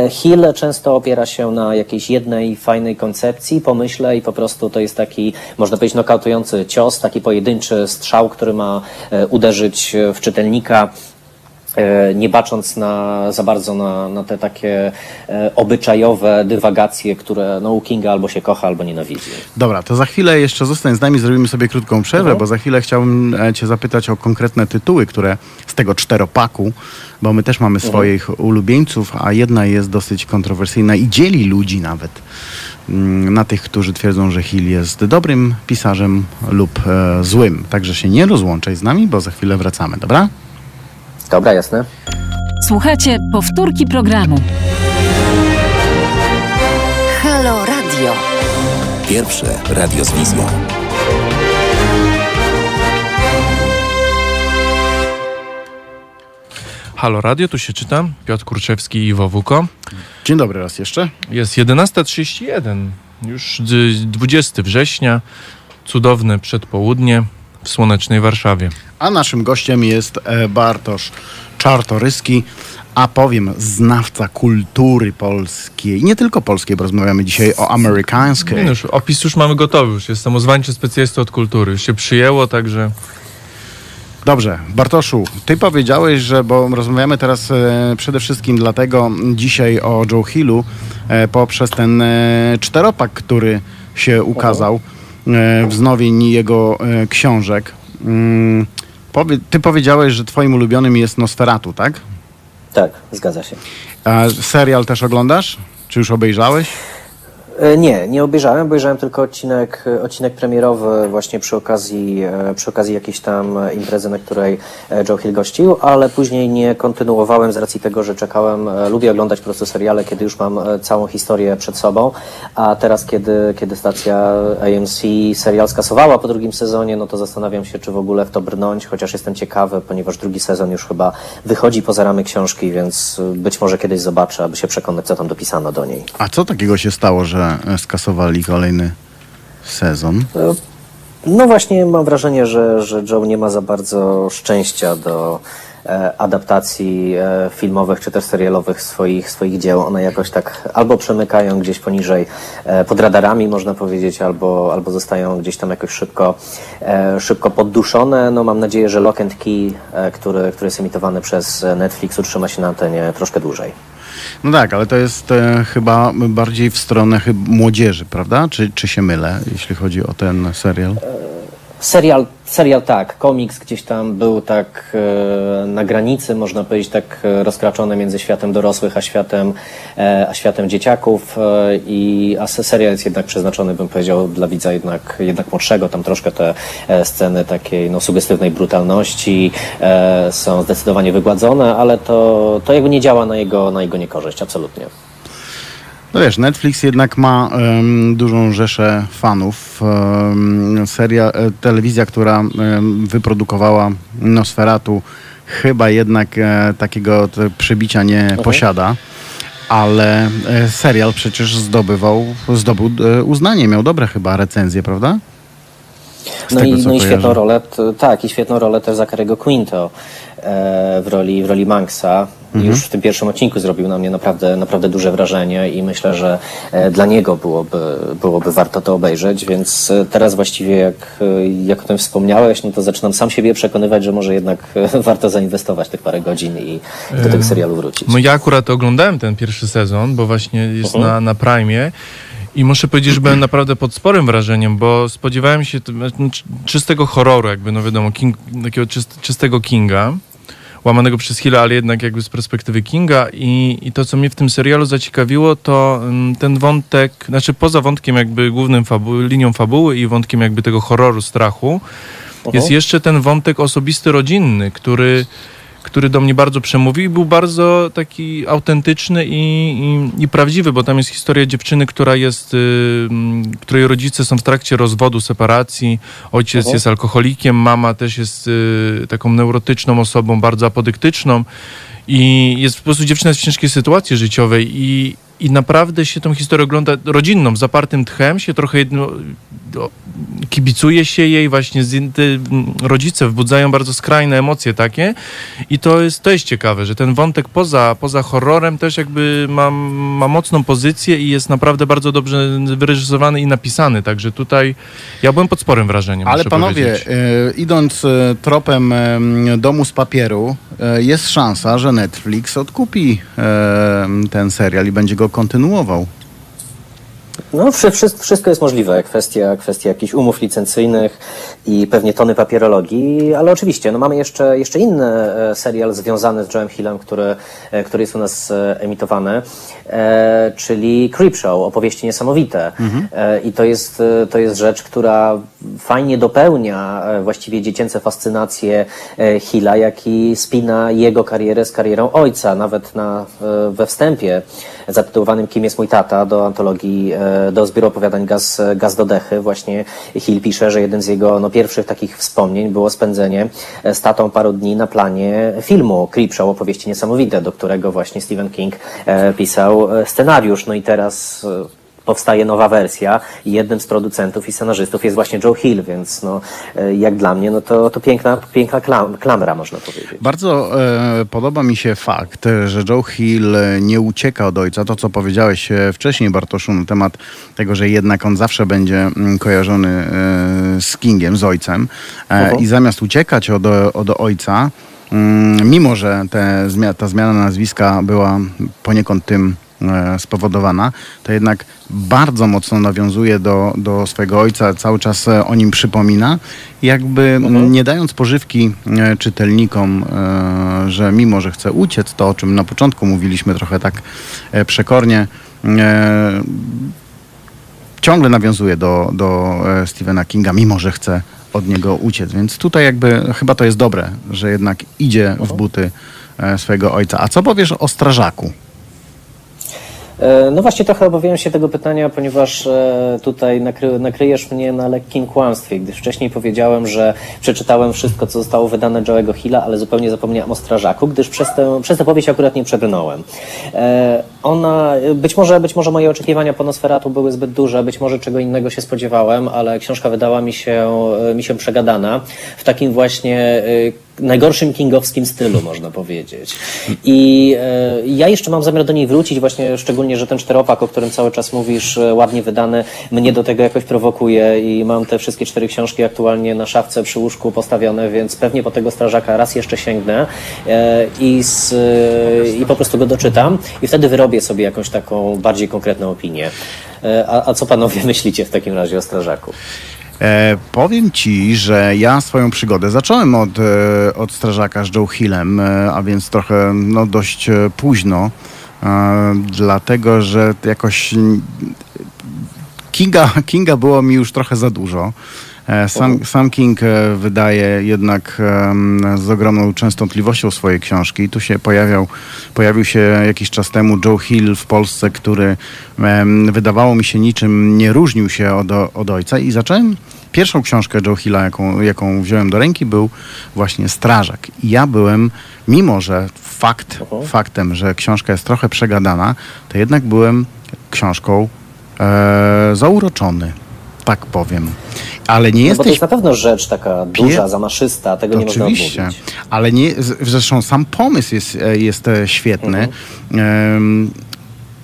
Hill często opiera się na jakiejś jednej fajnej koncepcji, pomyśle i po prostu to jest taki, można powiedzieć, nokautujący cios, taki pojedynczy strzał, który ma e, uderzyć w czytelnika. e, nie bacząc na, za bardzo na, na te takie e, obyczajowe dywagacje, które no, u Kinga albo się kocha, albo nienawidzi. Dobra, to za chwilę jeszcze zostań z nami, zrobimy sobie krótką przerwę, mhm. bo za chwilę chciałbym Cię zapytać o konkretne tytuły, które z tego czteropaku, bo my też mamy mhm. swoich ulubieńców, a jedna jest dosyć kontrowersyjna i dzieli ludzi nawet. Mm, na tych, którzy twierdzą, że Hill jest dobrym pisarzem lub e, złym. Także się nie rozłączaj z nami, bo za chwilę wracamy, dobra? Dobra, jasne. Słuchajcie powtórki programu. Halo Radio. Pierwsze radio z wizją. Halo Radio, tu się czytam. Piotr Kurczewski i Iwo Wuko. Dzień dobry raz jeszcze. Jest 11.31, już d- 20 września, cudowne przedpołudnie w słonecznej Warszawie. A naszym gościem jest e, Bartosz Czartoryski, a powiem znawca kultury polskiej. Nie tylko polskiej, bo rozmawiamy dzisiaj o amerykańskiej. No już, opis już mamy gotowy, już jest samozwańczy specjalista od kultury. Już się przyjęło, także Dobrze, Bartoszu, ty powiedziałeś, że, bo rozmawiamy teraz e, przede wszystkim dlatego dzisiaj o Joe Hillu e, poprzez ten e, czteropak, który się ukazał, wznowień jego e, książek. Mm, ty powiedziałeś, że twoim ulubionym jest Nosferatu, tak? Tak, zgadza się. A serial też oglądasz? Czy już obejrzałeś? E, Nie, nie obejrzałem, obejrzałem tylko odcinek, e, odcinek premierowy właśnie przy okazji, e, przy okazji jakiejś tam imprezy, na której Joe Hill gościł, ale później nie kontynuowałem z racji tego, że czekałem, lubię oglądać po prostu seriale, kiedy już mam całą historię przed sobą, a teraz kiedy, kiedy stacja AMC serial skasowała po drugim sezonie, no to zastanawiam się, czy w ogóle w to brnąć, chociaż jestem ciekawy, ponieważ drugi sezon już chyba wychodzi poza ramy książki, więc być może kiedyś zobaczę, aby się przekonać, co tam dopisano do niej. A co takiego się stało, że e, skasowali kolejny sezon? No właśnie mam wrażenie, że, że Joe nie ma za bardzo szczęścia do e, adaptacji e, filmowych czy też serialowych swoich, swoich dzieł. One jakoś tak albo przemykają gdzieś poniżej, e, pod radarami można powiedzieć, albo, albo zostają gdzieś tam jakoś szybko, e, szybko podduszone. No mam nadzieję, że Lock and Key, e, który, który jest emitowany przez Netflix utrzyma się na antenie troszkę dłużej. No tak, ale to jest e, chyba bardziej w stronę młodzieży, prawda? Czy, czy się mylę, jeśli chodzi o ten serial? Serial, serial tak, komiks gdzieś tam był tak e, na granicy, można powiedzieć, tak e, rozkraczony między światem dorosłych a światem, e, a światem dzieciaków e, i a se- serial jest jednak przeznaczony, bym powiedział, dla widza jednak, jednak młodszego. Tam troszkę te e, sceny takiej no, sugestywnej brutalności e, są zdecydowanie wygładzone, ale to, to jakby nie działa na jego, na jego niekorzyść, absolutnie. No wiesz, Netflix jednak ma em, dużą rzeszę fanów. Em, seria, e, telewizja, która em, wyprodukowała Nosferatu, chyba jednak e, takiego przybicia nie posiada. Ale e, serial przecież zdobywał, zdobył e, uznanie, miał dobre chyba recenzje, prawda? Z No tego, i, no i świetną rolę, tak, i świetną rolę też Zachary'ego Quinto e, w roli, w roli Manxa. Mhm. Już w tym pierwszym odcinku zrobił na mnie naprawdę, naprawdę duże wrażenie i myślę, że e, dla niego byłoby, byłoby warto to obejrzeć, więc e, teraz właściwie jak, e, jak o tym wspomniałeś, no to zaczynam sam siebie przekonywać, że może jednak warto zainwestować tych parę godzin i do tego serialu wrócić. No ja akurat oglądałem ten pierwszy sezon, bo właśnie jest Mhm. na, na Prime. I muszę powiedzieć, że byłem naprawdę pod sporym wrażeniem, bo spodziewałem się czystego horroru, jakby, no wiadomo, King, takiego czyst, czystego Kinga, łamanego przez Hilla, ale jednak jakby z perspektywy Kinga. I, I to, co mnie w tym serialu zaciekawiło, to mm, ten wątek, znaczy poza wątkiem jakby głównym fabu linią fabuły i wątkiem jakby tego horroru, strachu, jest jeszcze ten wątek osobisty, rodzinny, który, który do mnie bardzo przemówił i był bardzo taki autentyczny i, i, i prawdziwy, bo tam jest historia dziewczyny, która jest, y, której rodzice są w trakcie rozwodu, separacji, ojciec Mhm. jest alkoholikiem, mama też jest y, taką neurotyczną osobą, bardzo apodyktyczną i jest po prostu dziewczyna jest w ciężkiej sytuacji życiowej i, i naprawdę się tą historię ogląda rodzinną, zapartym tchem, się trochę jedno, kibicuje się jej, właśnie z, rodzice wbudzają bardzo skrajne emocje takie. I to jest, to jest ciekawe, że ten wątek poza, poza horrorem też jakby ma, ma mocną pozycję i jest naprawdę bardzo dobrze wyreżyserowany i napisany, także tutaj ja byłem pod sporym wrażeniem, Ale panowie, e, idąc e, tropem e, domu z papieru, e, jest szansa, że Netflix odkupi ten serial i będzie go kontynuował. No, wszy- wszy- wszystko jest możliwe. Kwestia, kwestia jakichś umów licencyjnych i pewnie tony papierologii, ale oczywiście, no mamy jeszcze, jeszcze inny e, serial związany z Joe'em Hillem, który, e, który jest u nas e, emitowany, czyli Creepshow, opowieści niesamowite. E, I to jest, to jest rzecz, która fajnie dopełnia właściwie dziecięce fascynacje Hilla, jak i spina jego karierę z karierą ojca. Nawet na, we wstępie zatytułowanym Kim jest mój tata do antologii, e, do zbioru opowiadań Gaz, Gaz do Dechy. Właśnie Hill pisze, że jeden z jego no, pierwszych takich wspomnień było spędzenie e, z tatą paru dni na planie filmu Creepshow, opowieści niesamowite, do którego właśnie Stephen King e, pisał scenariusz. No i teraz powstaje nowa wersja i jednym z producentów i scenarzystów jest właśnie Joe Hill, więc no, e, jak dla mnie, no to, to piękna, piękna klam, klamra, można powiedzieć. Bardzo e, podoba mi się fakt, że Joe Hill e, nie ucieka od ojca. To, co powiedziałeś e, wcześniej, Bartoszu, na temat tego, że jednak on zawsze będzie mm, kojarzony e, z Kingiem, z ojcem. E. I zamiast uciekać od, od ojca, mm, mimo że te, ta zmiana nazwiska była poniekąd tym spowodowana, to jednak bardzo mocno nawiązuje do, do swojego ojca, cały czas e, o nim przypomina, jakby m, nie dając pożywki e, czytelnikom, e, że mimo, że chce uciec, to o czym na początku mówiliśmy trochę tak e, przekornie, e, ciągle nawiązuje do, do e, Stephena Kinga, mimo że chce od niego uciec. Więc tutaj jakby chyba to jest dobre, że jednak idzie w buty e, swojego ojca. A co powiesz o strażaku? E, No właśnie trochę obawiałem się tego pytania, ponieważ e, tutaj nakry, nakryjesz mnie na lekkim kłamstwie, gdyż wcześniej powiedziałem, że przeczytałem wszystko, co zostało wydane Joe'ego Hilla, ale zupełnie zapomniałem o Strażaku, gdyż przez tę, przez tę powieść akurat nie przebrnąłem. Ona, być może, być może moje oczekiwania po Nosferatu były zbyt duże, być może czego innego się spodziewałem, ale książka wydała mi się, e, mi się przegadana w takim właśnie e, najgorszym kingowskim stylu, można powiedzieć. I e, ja jeszcze mam zamiar do niej wrócić, właśnie szczególnie, że ten czteropak, o którym cały czas mówisz, ładnie wydany, mnie do tego jakoś prowokuje i mam te wszystkie cztery książki aktualnie na szafce przy łóżku postawione, więc pewnie po tego strażaka raz jeszcze sięgnę i, z, i po prostu go doczytam i wtedy wyrobię sobie jakąś taką bardziej konkretną opinię. E, a, a co panowie myślicie w takim razie o strażaku? E, powiem ci, że ja swoją przygodę zacząłem od, e, od strażaka z Joe Hillem, e, a więc trochę no, dość późno, dlatego że jakoś Kinga, Kinga było mi już trochę za dużo. E, Sam, sam King e, wydaje jednak z ogromną częstotliwością swoje książki. Tu się pojawiał, pojawił się jakiś czas temu Joe Hill w Polsce, który wydawało mi się niczym nie różnił się od, od ojca i zacząłem pierwszą książkę Joe Hilla, jaką, jaką wziąłem do ręki, był właśnie Strażak. I ja byłem, mimo że fakt, faktem, że książka jest trochę przegadana, to jednak byłem książką e, zauroczony, tak powiem. Ale nie No bo to jesteś jest na pewno rzecz taka duża, Pie- zamaszysta, tego to nie można oczywiście, odmówić. ale nie, zresztą sam pomysł jest, e, jest e, świetny. Em,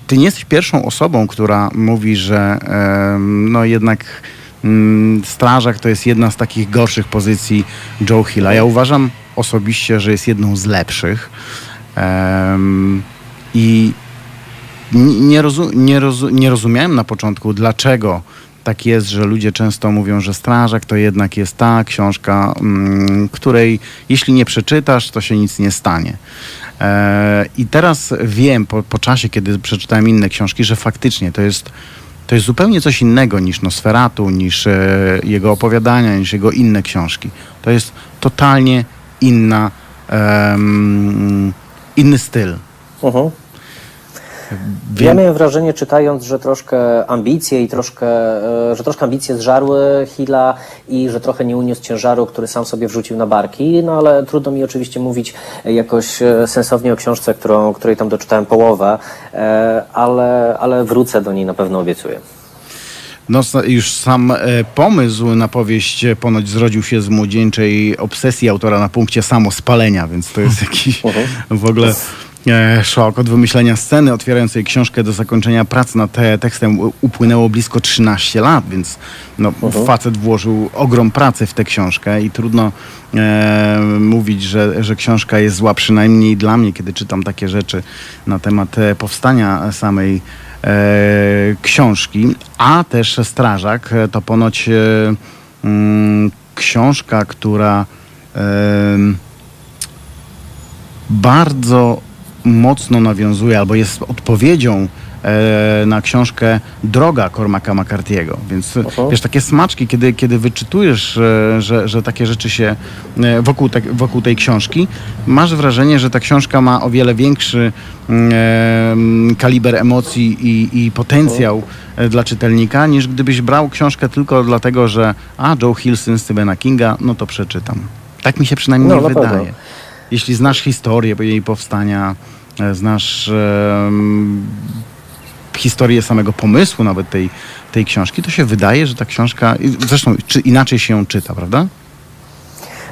Ty nie jesteś pierwszą osobą, która mówi, że no jednak mm, strażak to jest jedna z takich gorszych pozycji Joe Hilla. Ja uważam osobiście, że jest jedną z lepszych. I nie, rozu, nie, rozu, nie rozumiałem na początku, dlaczego tak jest, że ludzie często mówią, że Strażak to jednak jest ta książka, mm, której jeśli nie przeczytasz, to się nic nie stanie. E, I teraz wiem po, po czasie, kiedy przeczytałem inne książki, że faktycznie to jest, to jest zupełnie coś innego niż Nosferatu, niż e, jego opowiadania, niż jego inne książki. To jest totalnie inna, inny styl. Mhm. Wiem- Ja miałem wrażenie, czytając, że troszkę ambicje i troszkę, e, że troszkę ambicje zżarły Hilla i że trochę nie uniósł ciężaru, który sam sobie wrzucił na barki, no ale trudno mi oczywiście mówić jakoś e, sensownie o książce, którą, której tam doczytałem połowę, e, ale, ale wrócę do niej na pewno obiecuję. No już sam pomysł na powieść ponoć zrodził się z młodzieńczej obsesji autora na punkcie samospalenia, więc to jest jakiś w ogóle szok. Od wymyślenia sceny otwierającej książkę do zakończenia prac nad te, tekstem upłynęło blisko 13 lat, więc no, facet włożył ogrom pracy w tę książkę i trudno e, mówić, że, że książka jest zła, przynajmniej dla mnie, kiedy czytam takie rzeczy na temat e, powstania samej książki, a też Strażak e, to ponoć e, mm, książka, która bardzo mocno nawiązuje albo jest odpowiedzią e, na książkę Droga Cormaca McCarthy'ego. Więc Oho. wiesz, takie smaczki, kiedy, kiedy wyczytujesz, e, że, że takie rzeczy się e, wokół, te, wokół tej książki, masz wrażenie, że ta książka ma o wiele większy mm, e, kaliber emocji i, i potencjał e, dla czytelnika, niż gdybyś brał książkę tylko dlatego, że a, Joe Hill, syn Stephena Kinga, no to przeczytam. Tak mi się przynajmniej No, pewno. Jeśli znasz historię jej powstania, e, znasz em, historię samego pomysłu nawet tej, tej książki, to się wydaje, że ta książka, zresztą czy inaczej się ją czyta, prawda?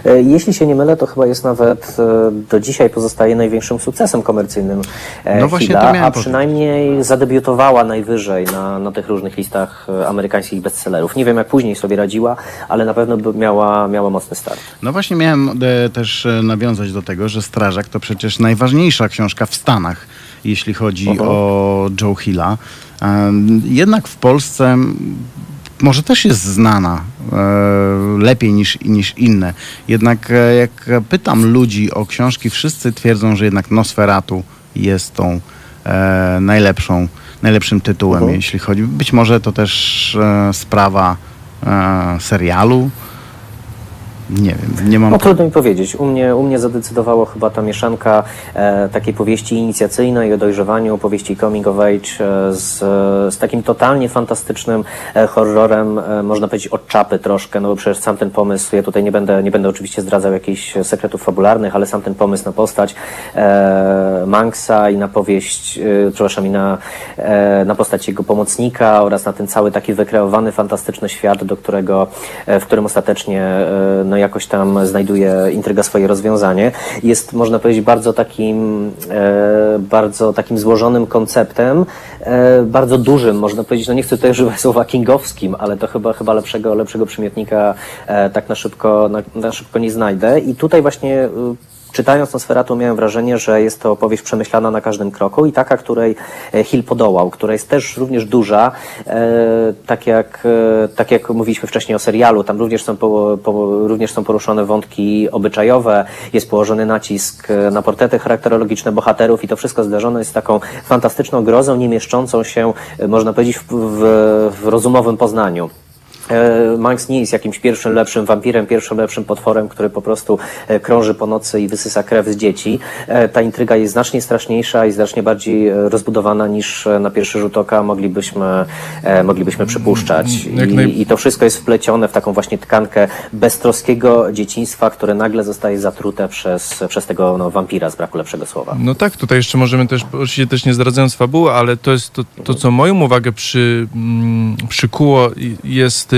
E, Jeśli się nie mylę, to chyba jest nawet e, do dzisiaj pozostaje największym sukcesem komercyjnym e, No właśnie miałem a powiedzieć. przynajmniej zadebiutowała najwyżej na, na tych różnych listach amerykańskich bestsellerów. Nie wiem, jak później sobie radziła, ale na pewno miała, miała mocny start. No właśnie miałem też nawiązać do tego, że Strażak to przecież najważniejsza książka w Stanach, jeśli chodzi Oho. o Joe Hilla. Jednak w Polsce może też jest znana e, lepiej niż, niż inne. Jednak e, jak pytam ludzi o książki, wszyscy twierdzą, że jednak Nosferatu jest tą e, najlepszą, najlepszym tytułem, Mhm. jeśli chodzi. Być może to też sprawa serialu. Nie wiem, nie mam. No trudno mi powiedzieć. U mnie, u mnie zadecydowało chyba ta mieszanka e, takiej powieści inicjacyjnej o dojrzewaniu, powieści coming of age e, z, z takim totalnie fantastycznym e, horrorem, e, można powiedzieć od czapy troszkę, no bo przecież sam ten pomysł, ja tutaj nie będę, nie będę oczywiście zdradzał jakichś sekretów fabularnych, ale sam ten pomysł na postać e, Manksa i na powieść, e, przepraszam, i na, e, na postać jego pomocnika oraz na ten cały taki wykreowany, fantastyczny świat, do którego, e, w którym ostatecznie e, no jakoś tam znajduje intryga swoje rozwiązanie. Jest, można powiedzieć, bardzo takim, e, bardzo takim złożonym konceptem, e, bardzo dużym, można powiedzieć, no nie chcę tutaj używać słowa kingowskim, ale to chyba, chyba lepszego, lepszego przymiotnika e, tak na szybko, na, na szybko nie znajdę. I tutaj właśnie Czytając Nosferatu miałem wrażenie, że jest to opowieść przemyślana na każdym kroku i taka, której e, Hill podołał, która jest też również duża, e, tak, jak, e, tak jak mówiliśmy wcześniej o serialu, tam również są, po, po, również są poruszone wątki obyczajowe, jest położony nacisk na portrety charakterologiczne bohaterów i to wszystko zdarzone jest taką fantastyczną grozą, nie mieszczącą się, można powiedzieć, w, w, w rozumowym poznaniu. E, Manx nie jest jakimś pierwszym lepszym wampirem, pierwszym lepszym potworem, który po prostu e, krąży po nocy i wysysa krew z dzieci. E, Ta intryga jest znacznie straszniejsza i znacznie bardziej rozbudowana niż na pierwszy rzut oka moglibyśmy, moglibyśmy przypuszczać. Jak I, naj- I to wszystko jest wplecione w taką właśnie tkankę beztroskiego dzieciństwa, które nagle zostaje zatrute przez, przez tego no, wampira, z braku lepszego słowa. No tak, tutaj jeszcze możemy też, oczywiście też nie zdradzając fabuły, ale to jest to, to co moją uwagę przy, mm, przykuło i- jest, y,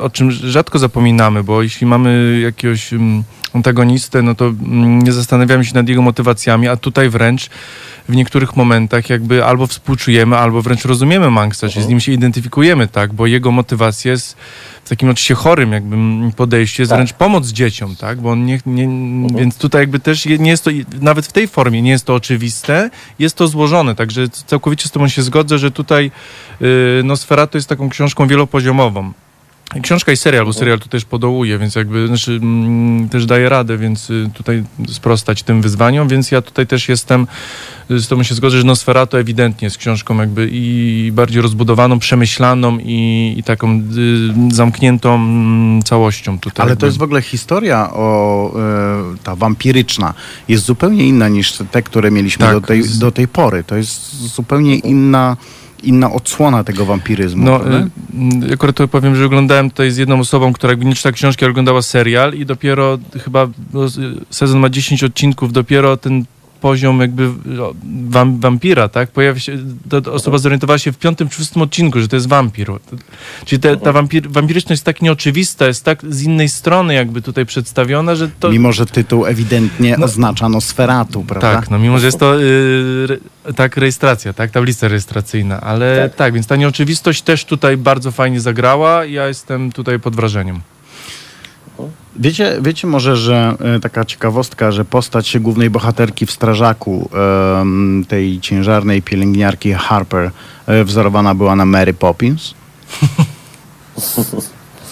o czym rzadko zapominamy, bo jeśli mamy jakiegoś mm, antagonistę, no to mm, nie zastanawiamy się nad jego motywacjami, a tutaj wręcz w niektórych momentach jakby albo współczujemy, albo wręcz rozumiemy Manksa, czyli z nim się identyfikujemy, tak, bo jego motywacja jest w takim oczywiście chorym jakby podejściu, jest Tak. wręcz pomoc dzieciom, tak, bo on nie, nie więc tutaj jakby też nie jest to, nawet w tej formie nie jest to oczywiste, jest to złożone, także całkowicie z tobą się zgodzę, że tutaj y, Nosferatu jest taką książką wielopoziomową. Książka i serial, bo serial tu też podołuje, więc jakby znaczy, mm, też daje radę, więc y, tutaj sprostać tym wyzwaniom, więc ja tutaj też jestem, y, z tobą się zgodzę, że Nosferatu ewidentnie jest książką jakby i bardziej rozbudowaną, przemyślaną i, i taką y, zamkniętą mm, całością tutaj. Ale jakby. to jest w ogóle historia o e, ta wampiryczna jest zupełnie inna niż te, które mieliśmy Tak, do, tej, do tej pory. To jest zupełnie inna, inna odsłona tego wampiryzmu. No, prawda? y, akurat to powiem, że oglądałem tutaj z jedną osobą, która nie czyta książki, oglądała serial i dopiero chyba no, sezon ma 10 odcinków, dopiero ten poziom jakby o, wam, wampira, tak? Pojawia się, to osoba zorientowała się w piątym czy szóstym odcinku, że to jest wampir. Czyli te, ta wampir, wampiryczność jest tak nieoczywista, jest tak z innej strony jakby tutaj przedstawiona, że to... Mimo, że tytuł ewidentnie oznacza Nosferatu, prawda? Tak, no mimo, że jest to y, re, tak rejestracja, tak, tablica rejestracyjna, ale tak. Tak. więc ta nieoczywistość też tutaj bardzo fajnie zagrała ja jestem tutaj pod wrażeniem. Wiecie, wiecie może, że e, taka ciekawostka, że postać głównej bohaterki w Strażaku, tej ciężarnej pielęgniarki Harper, e, wzorowana była na Mary Poppins.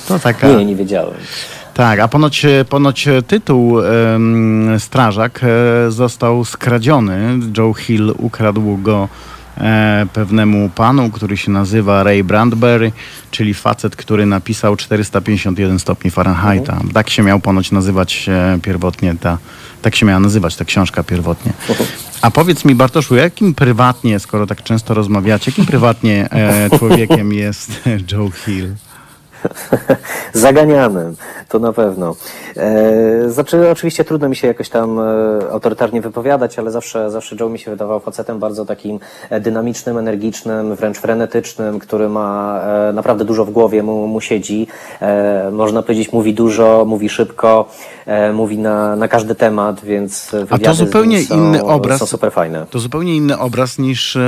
To taka... Nie, nie wiedziałem. Tak, a ponoć, ponoć tytuł Strażak e, został skradziony. Joe Hill ukradł go e, pewnemu panu, który się nazywa Ray Bradbury, czyli facet, który napisał 451 stopni Fahrenheita. Tak się miał ponoć nazywać e, pierwotnie ta, tak się miała nazywać ta książka pierwotnie. A powiedz mi Bartoszu, jakim prywatnie, skoro tak często rozmawiacie, jakim prywatnie e, człowiekiem jest Joe Hill? Zaganianym, to na pewno. E, znaczy, oczywiście trudno mi się jakoś tam e, autorytarnie wypowiadać, ale zawsze, zawsze Joe mi się wydawał facetem bardzo takim e, dynamicznym, energicznym, wręcz frenetycznym, który ma e, naprawdę dużo w głowie, mu, mu siedzi. E, można powiedzieć, mówi dużo, mówi szybko, e, mówi na, na każdy temat, więc z nim zupełnie są, inny obraz. są super fajne. To zupełnie inny obraz niż,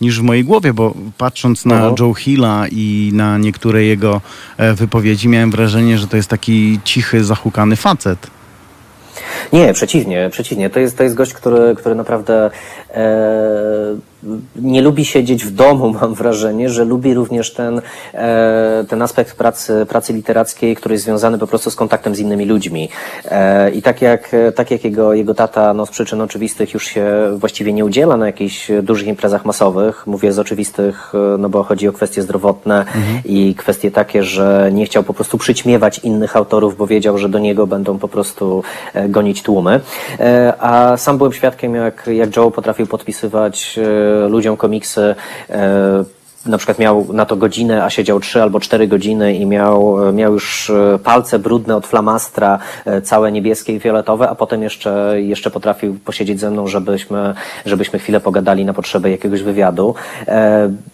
niż w mojej głowie, bo patrząc na Mhm. Joe Hilla i na niektóre jego e, wypowiedzi, miałem wrażenie, że to jest taki cichy, zahukany facet. Nie, przeciwnie, przeciwnie. To jest, to jest gość, który, który naprawdę e, nie lubi siedzieć w domu, mam wrażenie, że lubi również ten, e, ten aspekt pracy, pracy literackiej, który jest związany po prostu z kontaktem z innymi ludźmi. E, I tak jak, tak jak jego, jego tata no, z przyczyn oczywistych już się właściwie nie udziela na jakichś dużych imprezach masowych, mówię z oczywistych, e, no bo chodzi o kwestie zdrowotne i kwestie takie, że nie chciał po prostu przyćmiewać innych autorów, bo wiedział, że do niego będą po prostu gonić tłumy. A sam byłem świadkiem, jak, jak Joe potrafił podpisywać ludziom komiksy. e, Na przykład miał na to godzinę, a siedział trzy albo cztery godziny i miał, miał już e, palce brudne od flamastra, e, całe niebieskie i fioletowe, a potem jeszcze, jeszcze potrafił posiedzieć ze mną, żebyśmy, żebyśmy chwilę pogadali na potrzeby jakiegoś wywiadu.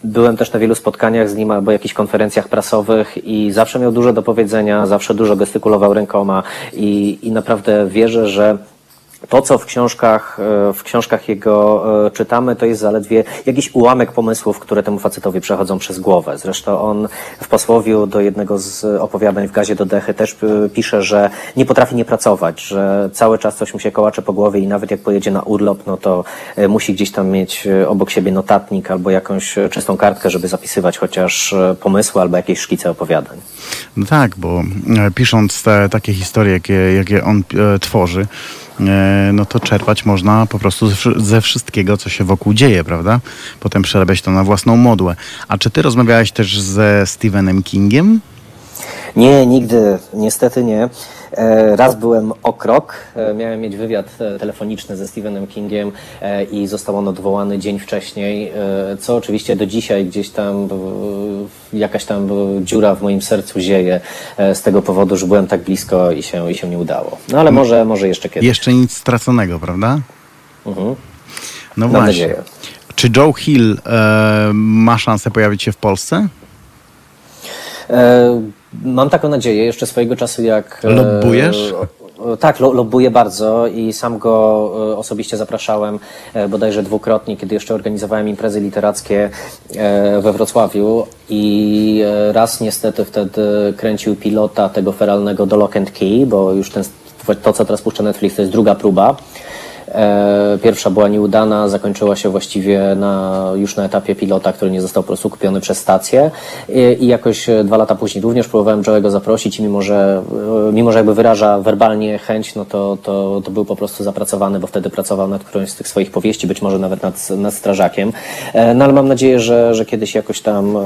Byłem też na wielu spotkaniach z nim albo jakichś konferencjach prasowych i zawsze miał dużo do powiedzenia, zawsze dużo gestykulował rękoma i, i naprawdę wierzę, że to, co w książkach, e, w książkach jego e, czytamy, to jest zaledwie jakiś ułamek pomysłów, które temu facetowi przechodzą przez głowę. Zresztą on w posłowiu do jednego z opowiadań w gazie do Dechy też e, pisze, że nie potrafi nie pracować, że cały czas coś mu się kołacze po głowie i nawet jak pojedzie na urlop, no to musi gdzieś tam mieć obok siebie notatnik albo jakąś czystą kartkę, żeby zapisywać chociaż pomysły albo jakieś szkice opowiadań. No tak, bo pisząc te, takie historie, jakie, jakie on e, tworzy, no to czerpać można po prostu ze wszystkiego, co się wokół dzieje, prawda? Potem przerabiać to na własną modłę. A czy ty rozmawiałeś też ze Stephenem Kingiem? Nie, nigdy, niestety nie. E, Raz byłem o krok, e, miałem mieć wywiad e, telefoniczny ze Stephenem Kingiem i został on odwołany dzień wcześniej, co oczywiście do dzisiaj gdzieś tam jakaś tam dziura w moim sercu zieje z tego powodu, że byłem tak blisko i się, i się nie udało. No ale może, może jeszcze kiedyś. Jeszcze nic straconego, prawda? Mhm. No Mam właśnie. nadzieję. Czy Joe Hill e, ma szansę pojawić się w Polsce? E, Mam taką nadzieję, jeszcze swojego czasu jak... e, Lobbujesz? Tak, lo, lobbuję bardzo i sam go e, osobiście zapraszałem e, bodajże dwukrotnie, kiedy jeszcze organizowałem imprezy literackie we Wrocławiu i raz niestety wtedy kręcił pilota tego feralnego do Lock and Key, bo już ten, to, co teraz puszcza Netflix, to jest druga próba. E, Pierwsza była nieudana, zakończyła się właściwie na, już na etapie pilota, który nie został po prostu kupiony przez stację I, jakoś e, dwa lata później również próbowałem Joe'ego zaprosić i mimo, że, e, mimo, że jakby wyraża werbalnie chęć, no to, to, to był po prostu zapracowany, bo wtedy pracował nad którąś z tych swoich powieści, być może nawet nad, nad Strażakiem. No ale mam nadzieję, że, że kiedyś jakoś tam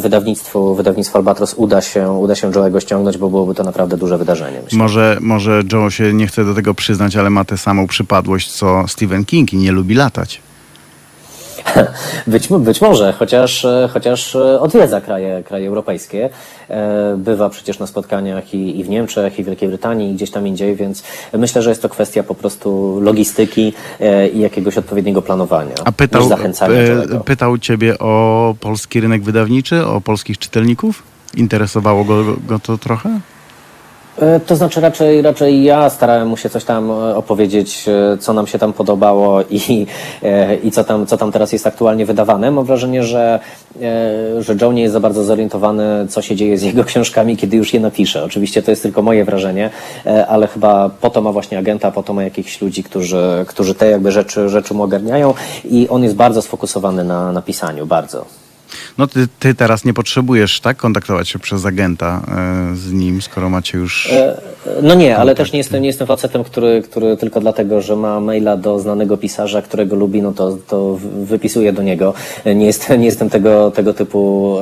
wydawnictwu, wydawnictwu Albatros uda się, uda się Joe'ego ściągnąć, bo byłoby to naprawdę duże wydarzenie. Myślę. Może, może Joe się nie chce do tego przyznać, ale ma tę samą przypadłość co Stephen King i nie lubi latać. Być, być może, chociaż, e, chociaż e, odwiedza kraje, kraje europejskie. E, Bywa przecież na spotkaniach i, i w Niemczech, i w Wielkiej Brytanii, i gdzieś tam indziej, więc myślę, że jest to kwestia po prostu logistyki i jakiegoś odpowiedniego planowania. A pytał, pytał ciebie o polski rynek wydawniczy, o polskich czytelników? Interesowało go, go to trochę? E, To znaczy raczej, raczej ja starałem mu się coś tam e, opowiedzieć, e, co nam się tam podobało i, i co, tam, co tam teraz jest aktualnie wydawane. Mam wrażenie, że że Joe nie jest za bardzo zorientowany, co się dzieje z jego książkami, kiedy już je napisze. Oczywiście to jest tylko moje wrażenie, ale chyba po to ma właśnie agenta, po to ma jakichś ludzi, którzy, którzy te jakby rzeczy, rzeczy mu ogarniają i on jest bardzo sfokusowany na, na pisaniu, bardzo. No ty, ty teraz nie potrzebujesz tak kontaktować się przez agenta e, z nim, skoro macie już... E, no nie, ale też nie jestem, nie jestem facetem, który, który tylko dlatego, że ma maila do znanego pisarza, którego lubi, no to, to wypisuje do niego. Nie jestem, nie jestem tego, tego typu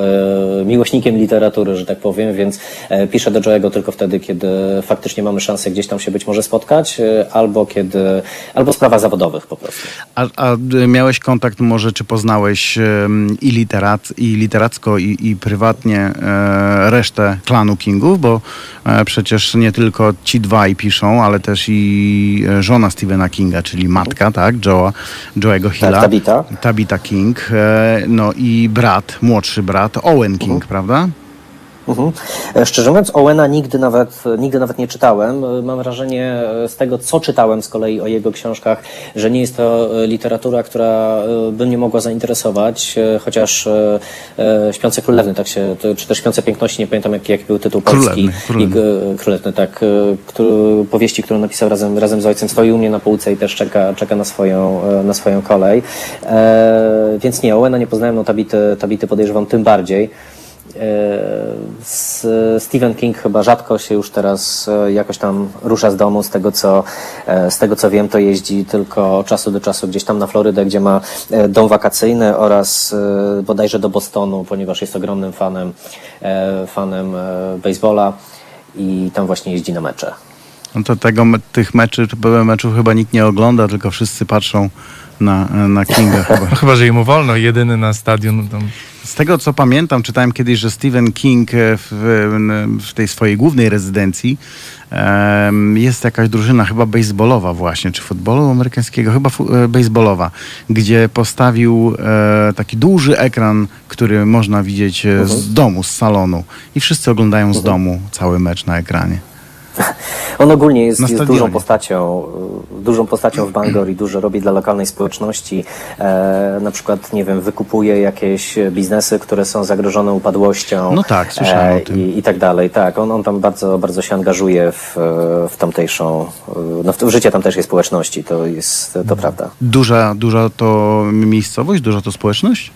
e, miłośnikiem literatury, że tak powiem, więc e, piszę do Joe'ego tylko wtedy, kiedy faktycznie mamy szansę gdzieś tam się być może spotkać, e, albo kiedy, albo w sprawach zawodowych po prostu. A, a miałeś kontakt może, czy poznałeś i literat, i literacko, i, i prywatnie e, resztę klanu Kingów, bo e, przecież nie tylko ci dwaj piszą, ale też i e, żona Stephena Kinga, czyli matka, tak, Joe'a, Joe'ego Hilla. Tabitha. Tabitha King, e, no i brat, młodszy brat, Owen King, prawda? Mhm. E, Szczerze mówiąc, Owena nigdy nawet, nigdy nawet nie czytałem. E, Mam wrażenie e, z tego, co czytałem z kolei o jego książkach, że nie jest to literatura, która by mnie mogła zainteresować, chociaż Śpiące Królewny, tak się, czy też Śpiące Piękności, nie pamiętam jaki, jaki był tytuł polski. Królewny, Królewny. I, Królewny, tak. Który, powieści, którą napisał razem, razem z ojcem, stoi u mnie na półce i też czeka, czeka na, swoją, na swoją kolej. E, więc nie, Owena nie poznałem, no Tabity, Tabity podejrzewam tym bardziej. E, Stephen King chyba rzadko się już teraz e, jakoś tam rusza z domu. Z tego, co, e, z tego co wiem, to jeździ tylko od czasu do czasu gdzieś tam na Florydę, gdzie ma dom wakacyjny oraz bodajże do Bostonu, ponieważ jest ogromnym fanem, fanem baseballa i tam właśnie jeździ na mecze. No to tego, tych meczy, meczów chyba nikt nie ogląda, tylko wszyscy patrzą na, na Kinga chyba. Chyba, że jemu wolno, jedyny na stadion. Tam. Z tego co pamiętam, czytałem kiedyś, że Stephen King e, w, w tej swojej głównej rezydencji jest jakaś drużyna chyba baseballowa właśnie, czy futbolu amerykańskiego, chyba fu, e, baseballowa, gdzie postawił e, taki duży ekran, który można widzieć e, z domu, z salonu i wszyscy oglądają z domu cały mecz na ekranie. On ogólnie jest, jest dużą postacią, y, dużą postacią w Bangor i dużo robi dla lokalnej społeczności. E, na przykład, nie wiem, wykupuje jakieś biznesy, które są zagrożone upadłością. No tak, słyszałem o tym. I, I tak dalej. Tak, on, on tam bardzo, bardzo się angażuje w, e, w tamtejszą, e, no w, w życie tamtejszej społeczności, to jest, to prawda. Duża, duża to miejscowość, duża to społeczność?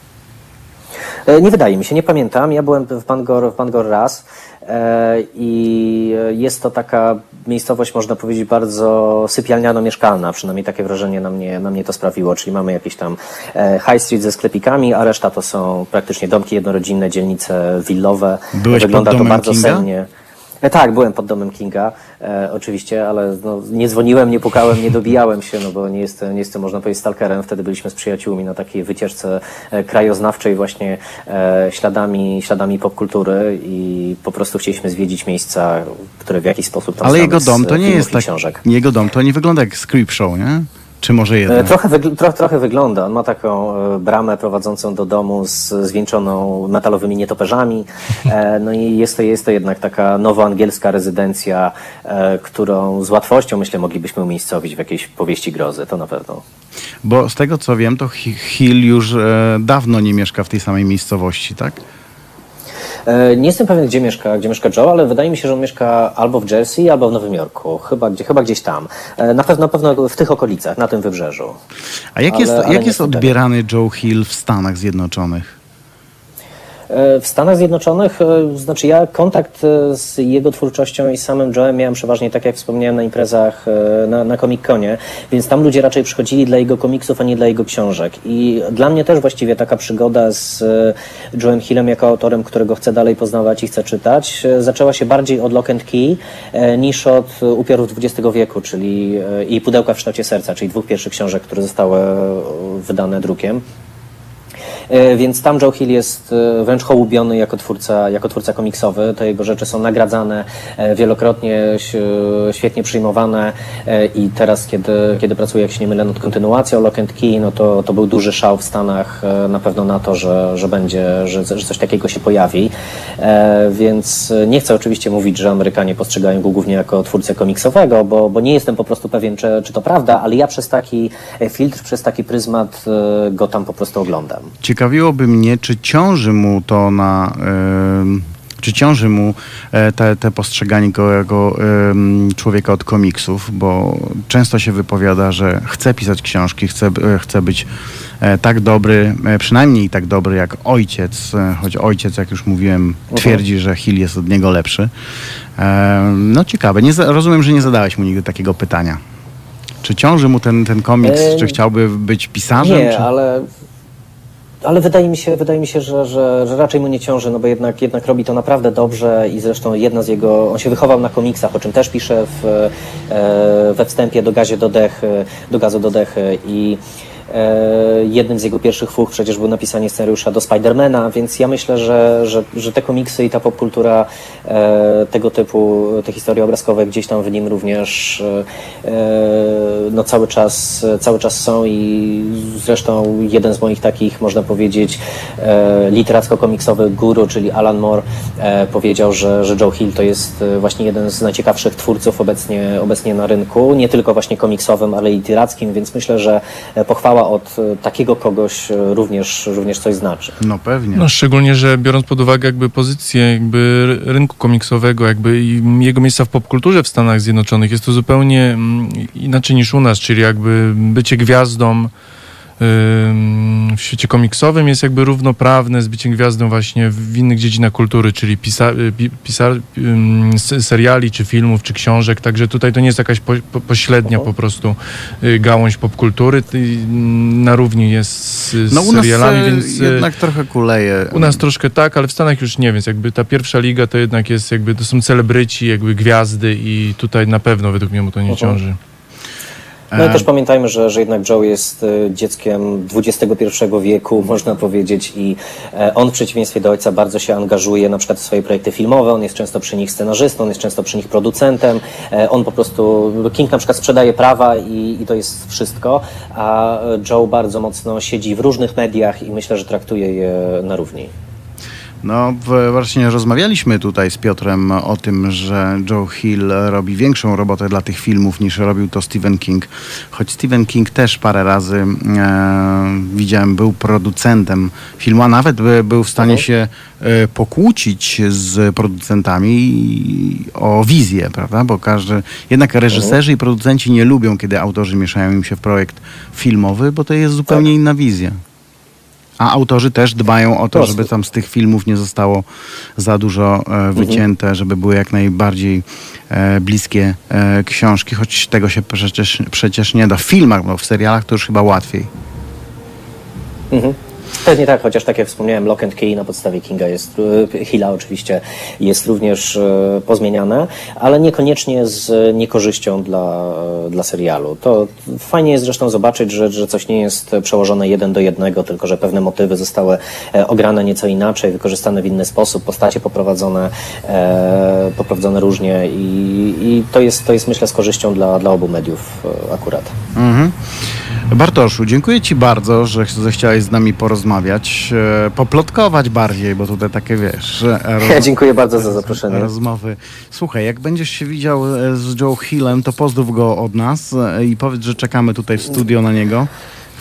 E, Nie wydaje mi się, nie pamiętam. Ja byłem w Bangor, w Bangor raz e, i jest to taka miejscowość, można powiedzieć, bardzo sypialniano-mieszkalna. Przynajmniej takie wrażenie na mnie, na mnie to sprawiło. Czyli mamy jakieś tam e, high street ze sklepikami, a reszta to są praktycznie domki jednorodzinne, dzielnice willowe. Byłeś Wygląda to bardzo Kinga? sennie. E, Tak, byłem pod domem Kinga, e, oczywiście, ale no, nie dzwoniłem, nie pukałem, nie dobijałem się, no bo nie jestem, nie jestem, można powiedzieć, stalkerem. Wtedy byliśmy z przyjaciółmi na takiej wycieczce e, krajoznawczej właśnie e, śladami, śladami popkultury i po prostu chcieliśmy zwiedzić miejsca, które w jakiś sposób tam Ale znamy jego z, dom to nie filmów jest i tak. książek. Jego dom to nie wygląda jak script show, nie? Czy może E, jednak? Trochę, wygl- tro, trochę wygląda. On ma taką e, bramę prowadzącą do domu z zwieńczoną metalowymi nietoperzami. E, no i jest to, jest to jednak taka nowoangielska rezydencja, którą z łatwością, myślę, moglibyśmy umiejscowić w jakiejś powieści grozy. To na pewno. Bo z tego co wiem, to Hi- Hill już dawno nie mieszka w tej samej miejscowości, tak? E, Nie jestem pewien, gdzie mieszka, gdzie mieszka Joe, ale wydaje mi się, że on mieszka albo w Jersey, albo w Nowym Jorku. Chyba, gdzie, chyba gdzieś tam. E, Na pewno, na pewno w tych okolicach, na tym wybrzeżu. A jak Ale- jest, ale jak jest odbierany Joe Hill w Stanach Zjednoczonych? E, W Stanach Zjednoczonych, e, znaczy ja kontakt e, z jego twórczością i samym Joe'em miałem przeważnie, tak jak wspomniałem, na imprezach na, na Comic-Conie, więc tam ludzie raczej przychodzili dla jego komiksów, a nie dla jego książek. I dla mnie też właściwie taka przygoda z Joe'em Hillem jako autorem, którego chcę dalej poznawać i chcę czytać, zaczęła się bardziej od Lock and Key niż od Upiorów XX wieku, czyli i Pudełka w kształcie serca, czyli dwóch pierwszych książek, które zostały wydane drukiem. E, Więc tam Joe Hill jest e, wręcz hołubiony jako twórca, jako twórca komiksowy. Te jego rzeczy są nagradzane, e, wielokrotnie świetnie przyjmowane i teraz, kiedy, kiedy pracuję, jak się nie mylę, nad kontynuacją Lock and Key, no to, to był duży szał w Stanach na pewno na to, że, że będzie, że, że coś takiego się pojawi. Więc nie chcę oczywiście mówić, że Amerykanie postrzegają go głównie jako twórcę komiksowego, bo, bo nie jestem po prostu pewien, czy, czy to prawda, ale ja przez taki filtr, przez taki pryzmat go tam po prostu oglądam. Cie- Zaciekawiłoby mnie, czy ciąży mu to na. czy ciąży mu e, te, te postrzeganie go jako człowieka od komiksów, bo często się wypowiada, że chce pisać książki, chce, e, chce być e, tak dobry, przynajmniej tak dobry jak ojciec, choć ojciec, jak już mówiłem, twierdzi, że Hill jest od niego lepszy. No ciekawe, nie, rozumiem, że nie zadałeś mu nigdy takiego pytania. Czy ciąży mu ten, ten komiks, Em, czy chciałby być pisarzem? Nie, czy... ale, ale wydaje mi się, wydaje mi się że, że, że raczej mu nie ciąży, no bo jednak, jednak robi to naprawdę dobrze i zresztą jedna z jego, on się wychował na komiksach, o czym też pisze w, e, we wstępie do gazie do dechy, do gazu do dechy i e, jednym z jego pierwszych fuch przecież było napisanie scenariusza do Spidermana, więc ja myślę, że, że, że te komiksy i ta popkultura e, tego typu, te historie obrazkowe gdzieś tam w nim również e, no cały czas, cały czas są i zresztą jeden z moich takich, można powiedzieć, e, literacko-komiksowych guru, czyli Alan Moore, e, powiedział, że, że Joe Hill to jest e, właśnie jeden z najciekawszych twórców obecnie, obecnie na rynku, nie tylko właśnie komiksowym, ale i literackim, więc myślę, że e, od e, takiego kogoś e, również, również coś znaczy. No pewnie. No szczególnie, że biorąc pod uwagę jakby pozycję jakby ry- rynku komiksowego, jakby i jego miejsca w popkulturze w Stanach Zjednoczonych, jest to zupełnie mm, inaczej niż u nas, czyli jakby bycie gwiazdą w świecie komiksowym jest jakby równoprawne z byciem gwiazdą właśnie w innych dziedzinach kultury, czyli pisa, y, pi- pisar, ym, s- seriali, czy filmów, czy książek, także tutaj to nie jest jakaś po, po, pośrednia po prostu y, gałąź popkultury, mm, na równi jest z, No serialami, więc... y, jednak trochę kuleje. u nas troszkę tak, ale w Stanach już nie, więc jakby ta pierwsza liga to jednak jest jakby, to są celebryci, jakby gwiazdy i tutaj na pewno według mnie mu to nie ciąży. No i E, też pamiętajmy, że, że jednak Joe jest e, dzieckiem XXI wieku, można powiedzieć, i e, on w przeciwieństwie do ojca bardzo się angażuje na przykład w swoje projekty filmowe, on jest często przy nich scenarzystą, on jest często przy nich producentem, e, on po prostu, King na przykład sprzedaje prawa i, i to jest wszystko, a Joe bardzo mocno siedzi w różnych mediach i myślę, że traktuje je na równi. No właśnie rozmawialiśmy tutaj z Piotrem o tym, że Joe Hill robi większą robotę dla tych filmów niż robił to Stephen King. Choć Stephen King też parę razy e, widziałem, był producentem filmu, a nawet by, był w stanie się e, pokłócić z producentami o wizję, prawda? Bo każdy, jednak reżyserzy i producenci nie lubią, kiedy autorzy mieszają im się w projekt filmowy, bo to jest zupełnie inna wizja. A autorzy też dbają o to, Proste. żeby tam z tych filmów nie zostało za dużo e, wycięte, żeby były jak najbardziej e, bliskie e, książki, choć tego się przecież, przecież nie da. W filmach, bo w serialach to już chyba łatwiej. Mhm. Pewnie tak, chociaż tak jak wspomniałem, Lock and Key na podstawie Kinga jest, e, Hilla oczywiście jest również e, pozmieniane, ale niekoniecznie z niekorzyścią dla, e, dla serialu. To fajnie jest zresztą zobaczyć, że, że coś nie jest przełożone jeden do jednego, tylko że pewne motywy zostały ograne nieco inaczej, wykorzystane w inny sposób, postacie poprowadzone, e, poprowadzone różnie i, i to, jest, to jest myślę z korzyścią dla, dla obu mediów akurat. Mhm. Bartoszu, dziękuję Ci bardzo, że ch- zechciałeś z nami porozmawiać, e, poplotkować bardziej, bo tutaj takie wiesz. Ja dziękuję bardzo za zaproszenie. Rozmowy. Słuchaj, jak będziesz się widział e, z Joe Hillem, to pozdrów go od nas e, i powiedz, że czekamy tutaj w studio na niego.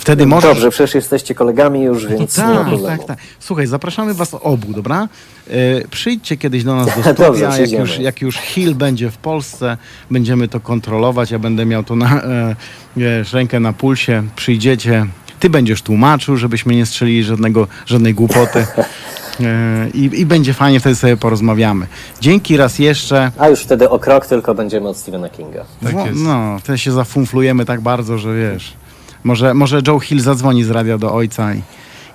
Wtedy możesz... Dobrze, przecież jesteście kolegami już, więc nie ma Tak, problemu. tak, tak. Słuchaj, zapraszamy was obu, dobra? E, przyjdźcie kiedyś do nas do studia, Dobrze, jak, już, jak już Hill będzie w Polsce, będziemy to kontrolować, ja będę miał to na, e, wiesz, rękę na pulsie, przyjdziecie, ty będziesz tłumaczył, żebyśmy nie strzelili żadnego, żadnej głupoty e, i, i będzie fajnie, wtedy sobie porozmawiamy. Dzięki raz jeszcze. A już wtedy o krok tylko będziemy od Stephena Kinga. Tak jest. No, wtedy się zafunflujemy tak bardzo, że wiesz, może, może Joe Hill zadzwoni z radia do ojca i,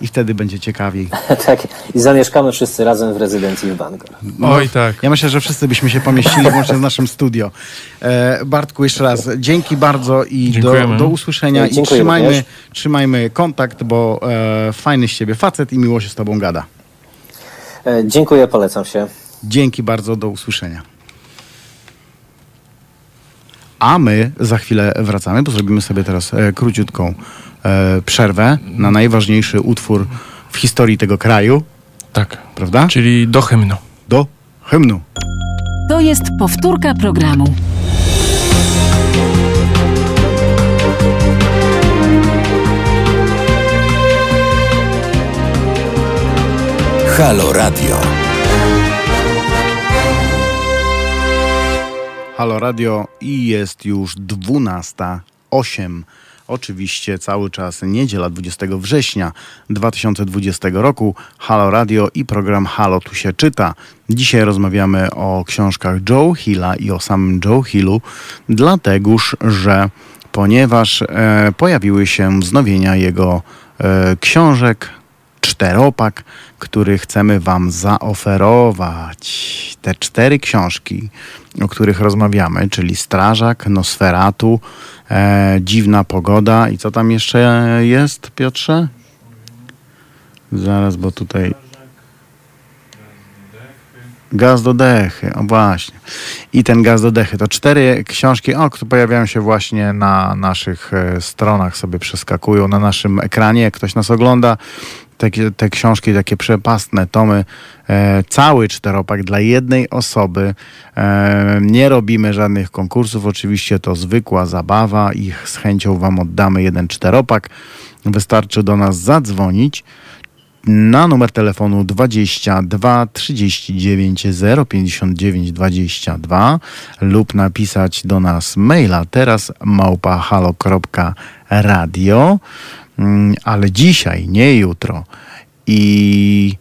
i wtedy będzie ciekawiej. tak, i zamieszkamy wszyscy razem w rezydencji w Bangor. Oj tak. Ja myślę, że wszyscy byśmy się pomieścili włącznie z naszym studio. E, Bartku, jeszcze raz dzięki bardzo i do, do usłyszenia. I trzymajmy, również. trzymajmy kontakt, bo e, fajny z ciebie facet i miło się z tobą gada. E, dziękuję, polecam się. Dzięki bardzo, do usłyszenia. A my za chwilę wracamy, bo zrobimy sobie teraz e, króciutką e, przerwę na najważniejszy utwór w historii tego kraju, Tak. prawda? Czyli do hymnu. Do hymnu. To jest powtórka programu. Halo Radio. Halo Radio i jest już 12.08. Oczywiście cały czas niedziela 20 września 2020 roku. Halo Radio i program Halo tu się czyta. Dzisiaj rozmawiamy o książkach Joe Hilla i o samym Joe Hillu, dlategoż, że ponieważ e, pojawiły się wznowienia jego e, książek, czteropak, który chcemy Wam zaoferować. Te cztery książki, o których rozmawiamy, czyli Strażak, Nosferatu, e, Dziwna Pogoda i co tam jeszcze jest, Piotrze? Zaraz, bo tutaj... Gaz do dechy, o właśnie. I ten gaz do dechy. To cztery książki, o, które pojawiają się właśnie na naszych e, stronach, sobie przeskakują na naszym ekranie. Jak ktoś nas ogląda, te, te książki, takie przepastne tomy, e, cały czteropak dla jednej osoby. E, nie robimy żadnych konkursów, oczywiście to zwykła zabawa i z chęcią Wam oddamy jeden czteropak. Wystarczy do nas zadzwonić na numer telefonu 22 39 059 22 lub napisać do nas maila teraz małpa.halo.radio Mm, ale dzisiaj, nie jutro. I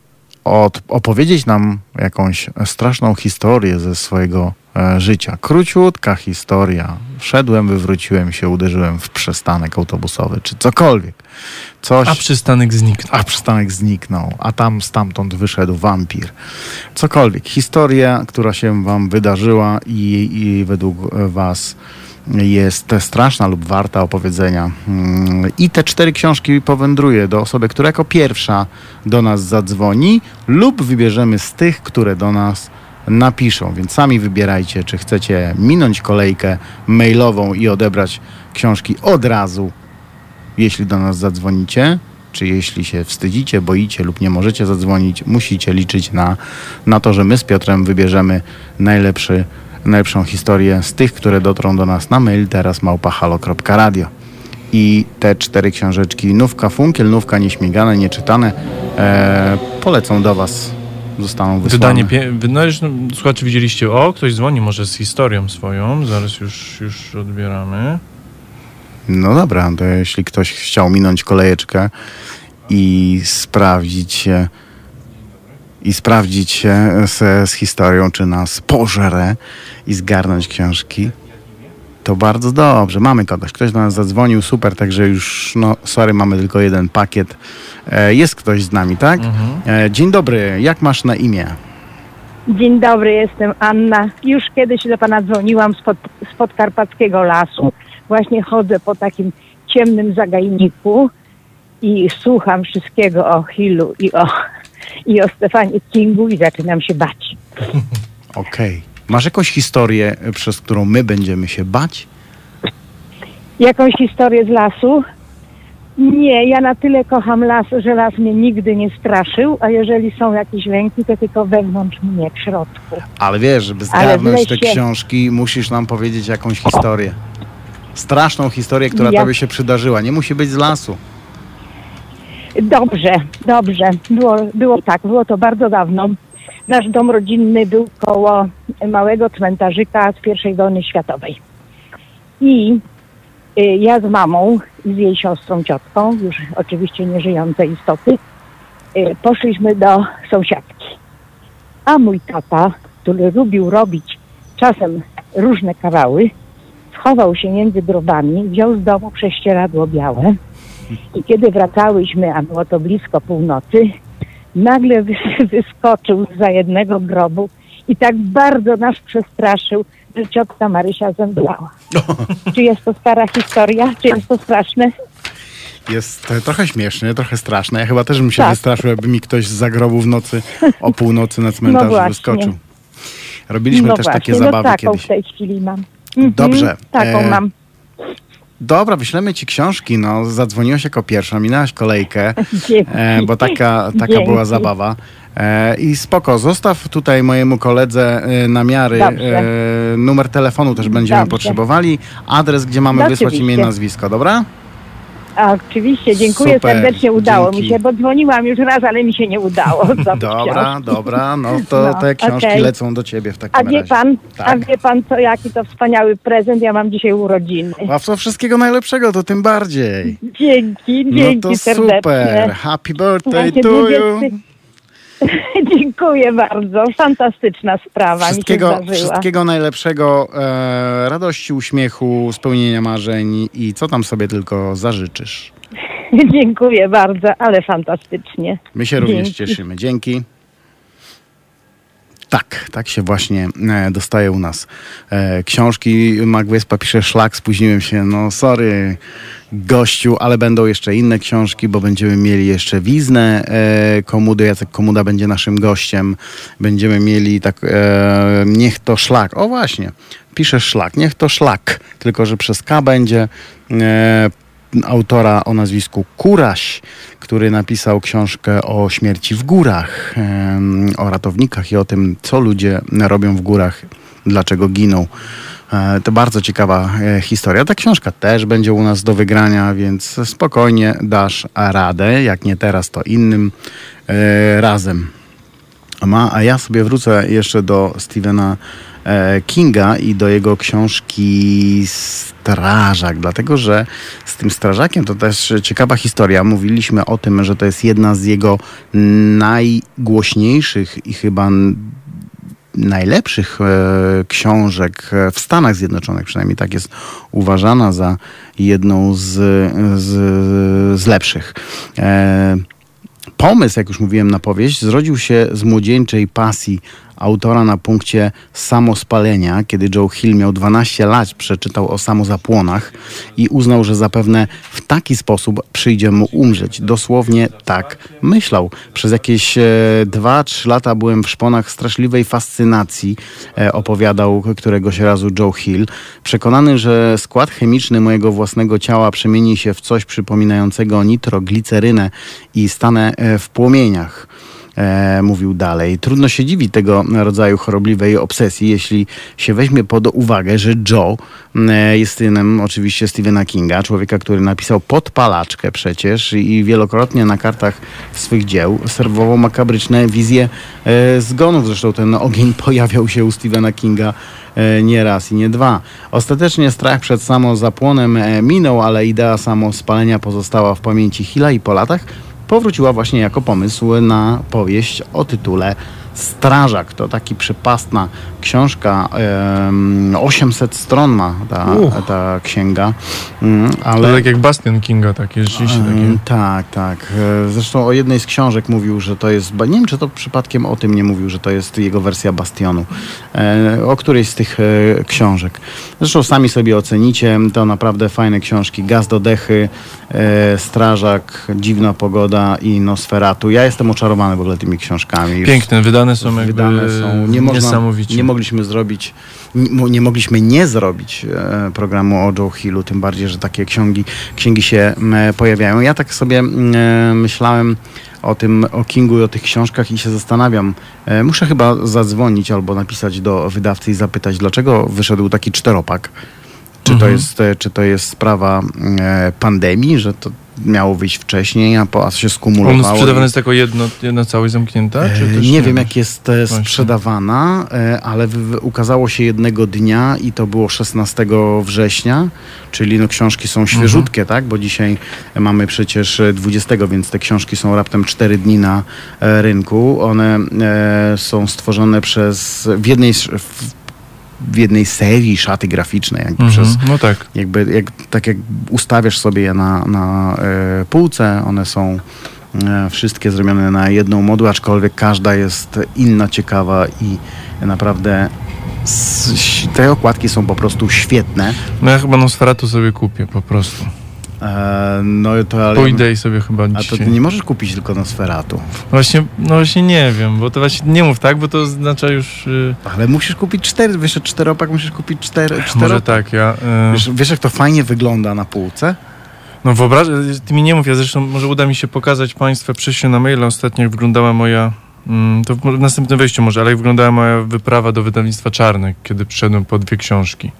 od, opowiedzieć nam jakąś straszną historię ze swojego życia. Króciutka historia. Wszedłem, wywróciłem się, uderzyłem w przystanek autobusowy, czy cokolwiek. Coś, A przystanek zniknął. a przystanek zniknął, a tam stamtąd wyszedł wampir. Cokolwiek. Historia, która się wam wydarzyła i, i według was jest straszna lub warta opowiedzenia. Mm, I te cztery książki powędruje do osoby, która jako pierwsza do nas zadzwoni, lub wybierzemy z tych, które do nas napiszą. Więc sami wybierajcie, czy chcecie minąć kolejkę mailową i odebrać książki od razu, jeśli do nas zadzwonicie. Czy jeśli się wstydzicie, boicie lub nie możecie zadzwonić, musicie liczyć na, na to, że my z Piotrem wybierzemy najlepszy najlepszą historię z tych, które dotrą do nas na mail teraz małpahalo.radio. I te cztery książeczki, nówka funkiel, nówka nieśmigane, nieczytane, e, polecą do Was, zostaną wysłane. Wydanie, pie- no no, słuchacze widzieliście, o, ktoś dzwoni może z historią swoją, zaraz już, już odbieramy. No dobra, to jeśli ktoś chciał minąć kolejeczkę i sprawdzić się i sprawdzić się z, z historią, czy nas pożre i zgarnąć książki, to bardzo dobrze. Mamy kogoś. Ktoś do nas zadzwonił, super, także już, no sorry, mamy tylko jeden pakiet. E, jest ktoś z nami, tak? E, dzień dobry, jak masz na imię? Dzień dobry, jestem Anna. Już kiedyś do Pana dzwoniłam spod, z podkarpackiego lasu. Właśnie chodzę po takim ciemnym zagajniku i słucham wszystkiego o Hillu i o, i o Stefanie Kingu i zaczynam się bać. Okej. Masz jakąś historię, przez którą my będziemy się bać? Jakąś historię z lasu? Nie, ja na tyle kocham las, że las mnie nigdy nie straszył, a jeżeli są jakieś lęki, to tylko wewnątrz mnie, w środku. Ale wiesz, żeby zgarnąć te książki, musisz nam powiedzieć jakąś historię. Straszną historię, która Ja- tobie się przydarzyła. Nie musi być z lasu. Dobrze, dobrze. Było, było tak, było to bardzo dawno. Nasz dom rodzinny był koło małego cmentarzyka z I wojny światowej. I y, ja z mamą i z jej siostrą, ciotką, już oczywiście nieżyjące istoty, y, poszliśmy do sąsiadki. A mój tata, który lubił robić czasem różne kawały, schował się między grobami, wziął z domu prześcieradło białe i kiedy wracałyśmy, a było to blisko północy, nagle wys- wyskoczył za jednego grobu i tak bardzo nas przestraszył, że ciotka Marysia zemdlała. Czy jest to stara historia? Czy jest to straszne? Jest e, trochę śmieszne, trochę straszne. Ja chyba też bym się Tak. wystraszył, jakby mi ktoś z zagrobu w nocy o północy na cmentarzu No wyskoczył. Robiliśmy no też właśnie, takie no zabawy taką kiedyś. w tej chwili mam. Mhm, Dobrze, Taką e, mam. Dobra, wyślemy ci książki. No, zadzwoniłaś jako pierwsza, minęłaś kolejkę, e, bo taka, taka Dzięki. była zabawa. E, I spoko, zostaw tutaj mojemu koledze e, namiary. Dobrze. E, numer telefonu też będziemy Dobrze. potrzebowali. Adres, gdzie mamy No wysłać imię i nazwisko, dobra? A, oczywiście, dziękuję Super, serdecznie, udało dzięki. mi się, bo dzwoniłam już raz, ale mi się nie udało. Dobra, dobra, no to No, te książki okej. lecą do ciebie w A takim wie razie. pan, a Tak. wie pan co, jaki to wspaniały prezent, ja mam dzisiaj urodziny. A co wszystkiego najlepszego, to tym bardziej. Dzięki, dzięki no to serdecznie. super. Happy birthday to 20 you. Dziękuję bardzo, fantastyczna sprawa Wszystkiego, wszystkiego najlepszego, e, radości, uśmiechu, spełnienia marzeń i co tam sobie tylko zażyczysz. Dziękuję bardzo, ale fantastycznie. My się również Dzięki. cieszymy. Dzięki. Tak, tak się właśnie e, dostaje u nas e, książki. Magwyspa pisze szlak, spóźniłem się. No sorry, gościu, ale będą jeszcze inne książki, bo będziemy mieli jeszcze wiznę e, Komudy. Jacek Komuda będzie naszym gościem. Będziemy mieli tak, e, niech to szlak. O właśnie, pisze szlak, niech to szlak, tylko że przez K będzie. E, autora o nazwisku Kuraś, który napisał książkę o śmierci w górach, o ratownikach i o tym, co ludzie robią w górach, dlaczego giną. E, To bardzo ciekawa e, historia. Ta książka też będzie u nas do wygrania, więc spokojnie dasz radę. Jak nie teraz, to innym e, razem. A ja sobie wrócę jeszcze do Stephena e, Kinga i do jego książki Strażak, dlatego że z tym strażakiem to też ciekawa historia. Mówiliśmy o tym, że to jest jedna z jego najgłośniejszych i chyba najlepszych e, książek e, w Stanach Zjednoczonych, przynajmniej tak jest uważana za jedną z, z, z lepszych. E, Pomysł, jak już mówiłem na powieść, zrodził się z młodzieńczej pasji autora na punkcie samospalenia, kiedy Joe Hill miał 12 lat, przeczytał o samozapłonach i uznał, że zapewne w taki sposób przyjdzie mu umrzeć. Dosłownie tak myślał. Przez jakieś e, 2-3 lata byłem w szponach straszliwej fascynacji, e, opowiadał któregoś razu Joe Hill. Przekonany, że skład chemiczny mojego własnego ciała przemieni się w coś przypominającego nitroglicerynę i stanę e, w płomieniach e, mówił dalej. Trudno się dziwić tego rodzaju chorobliwej obsesji, jeśli się weźmie pod uwagę, że Joe e, jest synem oczywiście Stephena Kinga, człowieka, który napisał podpalaczkę przecież i wielokrotnie na kartach swych dzieł serwował makabryczne wizje e, zgonów. Zresztą ten ogień pojawiał się u Stephena Kinga e, nie raz i nie dwa. Ostatecznie strach przed samozapłonem e, minął, ale idea samospalenia pozostała w pamięci Hilla i po latach powróciła właśnie jako pomysł na powieść o tytule Strażak. To taki przepastna książka, em, 800 stron ma ta, Uch. ta księga, Mm, Ale ale... tak jak Bastian Kinga, takie rzeczywiście takie. Tak, tak. E, Zresztą o jednej z książek mówił, że to jest. Nie wiem, czy to przypadkiem o tym nie mówił, że to jest jego wersja Bastionu. E, O którejś z tych e, książek. Zresztą sami sobie ocenicie. To naprawdę fajne książki. Gaz do dechy, Strażak, Dziwna pogoda i Nosferatu. Ja jestem oczarowany w ogóle tymi książkami. Piękne, wydane są jakby Wydane są. Nie, można, niesamowicie. nie mogliśmy zrobić, nie, nie mogliśmy nie zrobić e, programu o Joe Hillu, tym bardziej, że takie księgi, księgi się pojawiają. Ja tak sobie e, myślałem o tym, o Kingu i o tych książkach i się zastanawiam. E, muszę chyba zadzwonić albo napisać do wydawcy i zapytać, dlaczego wyszedł taki czteropak. Czy, to, Mhm. jest, e, czy to jest sprawa e, pandemii, że to miało wyjść wcześniej, a, po, a się skumulowało? On sprzedawany jest jako jedno, jedna całość zamknięta? E, też nie wiem, jak jest Właśnie. sprzedawana, ale ukazało się jednego dnia i to było 16 września, czyli no, książki są świeżutkie, tak? Bo dzisiaj mamy przecież e, 20, więc te książki są raptem 4 dni na rynku. One są stworzone przez w jednej, w, w jednej serii szaty graficznej, jakby Mhm. przez No tak. jakby jak, tak jak ustawiasz sobie je na, na e, półce, one są e, wszystkie zrobione na jedną moduł, aczkolwiek każda jest inna, ciekawa i naprawdę te okładki są po prostu świetne. No ja chyba Nosferatu sobie kupię po prostu. E, no to ale... Pójdę i sobie chyba A to ty nie możesz kupić tylko Nosferatu. Właśnie, no właśnie nie wiem, bo to właśnie nie mów tak, bo to oznacza już... Yy, Ale musisz kupić cztery, wyszedł czteropak, musisz kupić cztery, może tak, ja... Yy, Wiesz, wiesz, jak to fajnie wygląda na półce? no wyobraź, ty mi nie mów, ja zresztą może uda mi się pokazać Państwu, przyjście na maila ostatnio, jak wyglądała moja... Mm, to w następnym wejściu może, ale jak wyglądała moja wyprawa do wydawnictwa Czarnek, kiedy przyszedłem po dwie książki.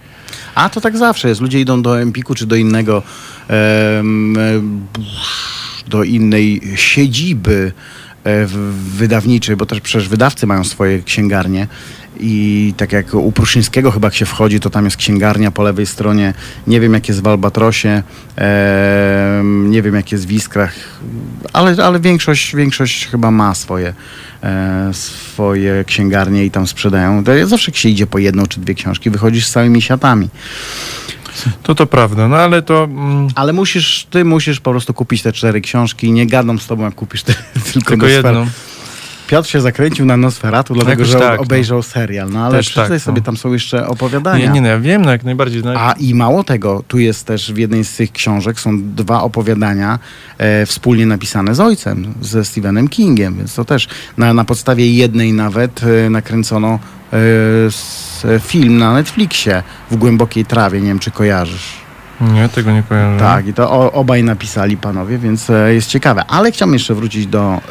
A to tak zawsze jest. Ludzie idą do Empiku czy do innego, do innej siedziby e, wydawniczej, bo też przecież wydawcy mają swoje księgarnie. I tak jak u Pruszyńskiego chyba jak się wchodzi, to tam jest księgarnia po lewej stronie. Nie wiem jak jest w Albatrosie, em, nie wiem jak jest w Iskrach, ale, ale większość, większość chyba ma swoje, e, swoje księgarnie i tam sprzedają. To Zawsze jak się idzie po jedną czy dwie książki, wychodzisz z całymi siatami. To to prawda, no ale to... Mm, Ale musisz, ty musisz po prostu kupić te cztery książki. Nie gadam z tobą, jak kupisz te, tylko, tylko jedną. Piotr się zakręcił na Nosferatu, dlatego że tak, no. obejrzał serial. No ale Też przeczytaj tak, sobie, no. tam są jeszcze opowiadania. Nie, nie, no, ja wiem, no jak najbardziej. No, A i mało tego, tu jest też w jednej z tych książek są dwa opowiadania e, wspólnie napisane z ojcem, ze Stephenem Kingiem, więc to też na, na podstawie jednej nawet e, nakręcono e, film na Netflixie w głębokiej trawie, nie wiem czy kojarzysz. Nie, tego nie kojarzę. Tak, i to o, obaj napisali panowie, więc e, jest ciekawe. Ale chciałbym jeszcze wrócić do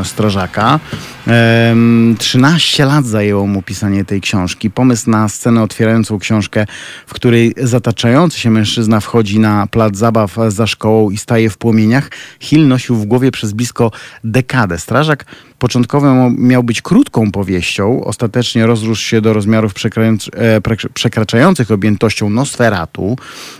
e, Strażaka. Em, 13 lat zajęło mu pisanie tej książki. Pomysł na scenę otwierającą książkę, w której zataczający się mężczyzna wchodzi na plac zabaw za szkołą i staje w płomieniach, Hill nosił w głowie przez blisko dekadę. Strażak początkowo miał być krótką powieścią, ostatecznie rozrósł się do rozmiarów e, przekraczających objętością Nosferatu,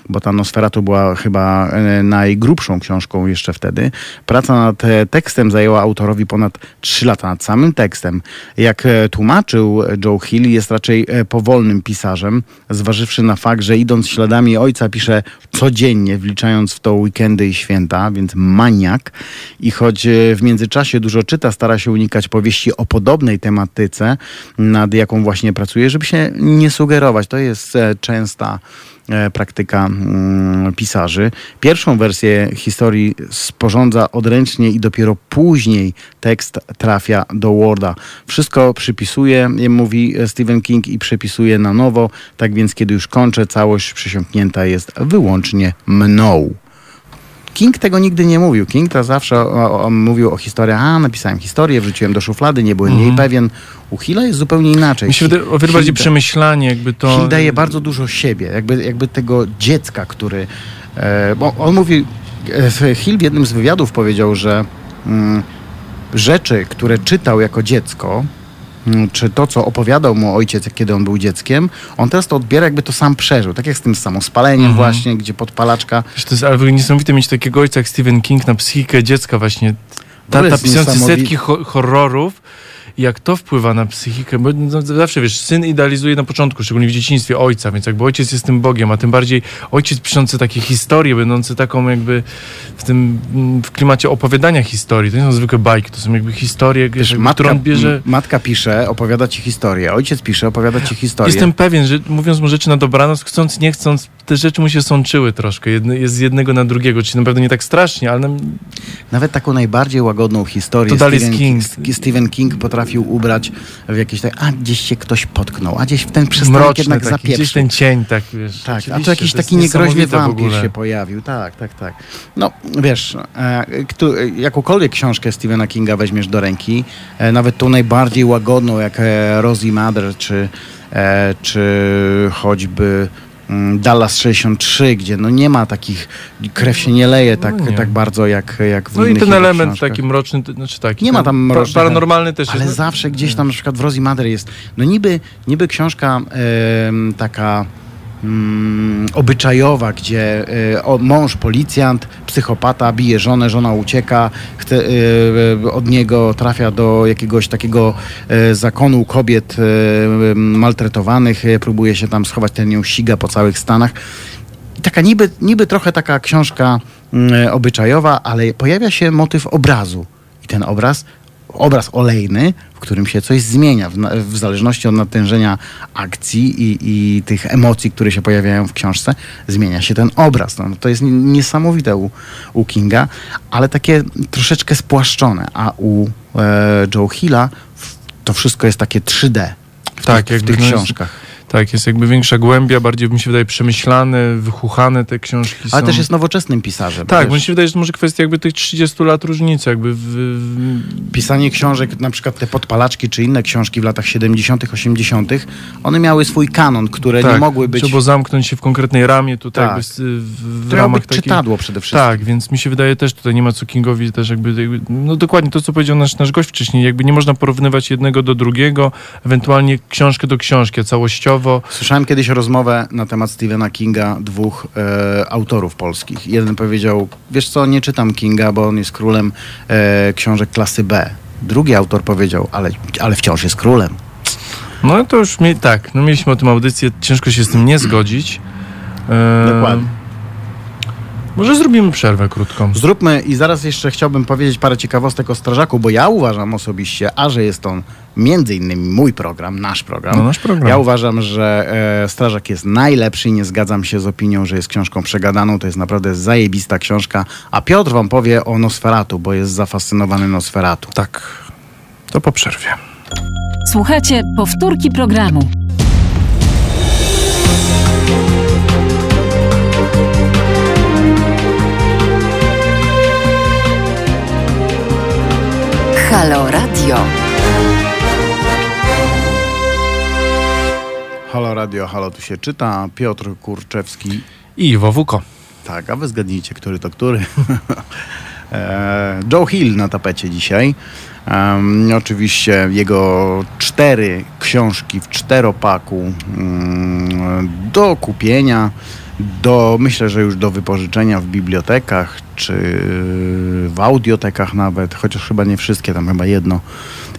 bo ta Nosferatu była chyba e, najgrubszą książką jeszcze wtedy. Praca nad e, tekstem zajęła autorowi ponad 3 lata, nad samym tekstem. Jak e, tłumaczył Joe Hill, jest raczej e, powolnym pisarzem, zważywszy na fakt, że idąc śladami ojca pisze codziennie, wliczając w to weekendy i święta, więc maniak. I choć e, w międzyczasie dużo czyta, stara się unikać powieści o podobnej tematyce, nad jaką właśnie pracuje, żeby się nie sugerować. To jest e, częsta e, praktyka mm, pisarzy. Pierwszą wersję historii sporządza odręcznie i dopiero później tekst trafia do Worda. Wszystko przypisuje, mówi Stephen King i przepisuje na nowo, tak więc kiedy już kończę, całość przesiąknięta jest wyłącznie mną. King tego nigdy nie mówił. King to zawsze o, o, mówił o historii, a napisałem historię, wrzuciłem do szuflady, nie byłem jej pewien. U Hilla jest zupełnie inaczej. Mi się wydaje o wiele bardziej przemyślanie, jakby to... Hill daje bardzo dużo siebie, jakby, jakby tego dziecka, który. E, bo on mówi. E, Hill w jednym z wywiadów powiedział, że mm, rzeczy, które czytał jako dziecko, czy to, co opowiadał mu ojciec, kiedy on był dzieckiem, on teraz to odbiera, jakby to sam przeżył. Tak jak z tym samospaleniem, właśnie, gdzie podpalaczka. Wiesz, To jest ale niesamowite mieć takiego ojca jak Stephen King na psychikę dziecka właśnie. Piszący niesamowite. setki ho- horrorów. Jak to wpływa na psychikę? Bo no, zawsze wiesz, syn idealizuje na początku, szczególnie w dzieciństwie ojca, więc jakby ojciec jest tym Bogiem, a tym bardziej ojciec piszący takie historie, będący taką jakby w tym mm, w klimacie opowiadania historii. To nie są zwykłe bajki, to są jakby historie, Wiesz, jakby, matka, którą bierze. matka pisze, opowiada ci historię, ojciec pisze, opowiada ci historię. Jestem pewien, że mówiąc mu rzeczy na dobranoc, chcąc, nie chcąc, te rzeczy mu się sączyły troszkę. Jest z jednego na drugiego, czyli na pewno nie tak strasznie, ale Nawet taką najbardziej łagodną historię To Stephen, King. King. Stephen King potrafił ubrać w jakieś tak, a gdzieś się ktoś potknął, a gdzieś w ten przystanek jednak taki, gdzieś ten cień, tak wiesz. Tak, a to jakiś taki niegroźny wampir się pojawił. Tak, tak, tak. No wiesz, e, kto, jakąkolwiek książkę Stephena Kinga weźmiesz do ręki, e, nawet tą najbardziej łagodną, jak e, Rosie Mother, czy, e, czy choćby Dallas 63, gdzie no nie ma takich, krew się nie leje tak, No nie. tak bardzo jak, jak w No i ten element książkach. taki mroczny, znaczy taki. Nie ma tam pa- mrocznych, Paranormalny też Ale jest. no. zawsze gdzieś tam na przykład w Rosie Mother jest, no niby, niby książka taka mm, obyczajowa, gdzie o, mąż policjant, psychopata, bije żonę, żona ucieka, e, e, od niego trafia do jakiegoś takiego zakonu kobiet maltretowanych, próbuje się tam schować, ten ją ściga po całych Stanach. Taka niby, niby trochę taka książka mm, obyczajowa, ale pojawia się motyw obrazu. I ten obraz, obraz olejny, w którym się coś zmienia w, w zależności od natężenia akcji i, i tych emocji, które się pojawiają w książce, zmienia się ten obraz. No, to jest niesamowite u, u Kinga, ale takie troszeczkę spłaszczone, a u e, Joe Hilla to wszystko jest takie 3D w Tak, tych, w tych no książkach. Tak, jest jakby większa głębia, bardziej mi się wydaje przemyślane, wychuchane te książki Ale są. też jest nowoczesnym pisarzem. Tak, mi się wydaje, że to może kwestia jakby tych 30 lat różnicy, jakby w, w, Pisanie książek, na przykład te podpalaczki czy inne książki w latach 70., 80., one miały swój kanon, które nie mogły być. Trzeba zamknąć się w konkretnej ramie tutaj Tak. z, w, w ramach takich... czytadło przede wszystkim. Tak, więc mi się wydaje też tutaj nie ma co Kingowi też jakby, jakby no dokładnie to, co powiedział nasz, nasz gość wcześniej, jakby nie można porównywać jednego do drugiego, ewentualnie książkę do książki, a całościowo. Słyszałem kiedyś rozmowę na temat Stephena Kinga dwóch e, autorów polskich. Jeden powiedział, wiesz co, nie czytam Kinga, bo on jest królem e, książek klasy B. Drugi autor powiedział, ale, ale wciąż jest królem. No to już mi, tak, no mieliśmy o tym audycję, ciężko się z tym nie zgodzić. E, Dokładnie. Może zrobimy przerwę krótką. Zróbmy i zaraz jeszcze chciałbym powiedzieć parę ciekawostek o Strażaku, bo ja uważam osobiście, a że jest on między innymi mój program, nasz program. No, nasz program. Ja uważam, że e, Strażak jest najlepszy i nie zgadzam się z opinią, że jest książką przegadaną. To jest naprawdę zajebista książka. A Piotr wam powie o Nosferatu, bo jest zafascynowany Nosferatu. Tak, to po przerwie. Słuchajcie powtórki programu. Halo Radio. Halo Radio, halo tu się czyta. Piotr Kurczewski. I Wowuko. Tak, a wy zgadnijcie, który to który. E, Joe Hill na tapecie dzisiaj. Em, oczywiście jego cztery książki w czteropaku mm, do kupienia, do, myślę, że już do wypożyczenia w bibliotekach czy w audiotekach nawet, chociaż chyba nie wszystkie, tam chyba jedno,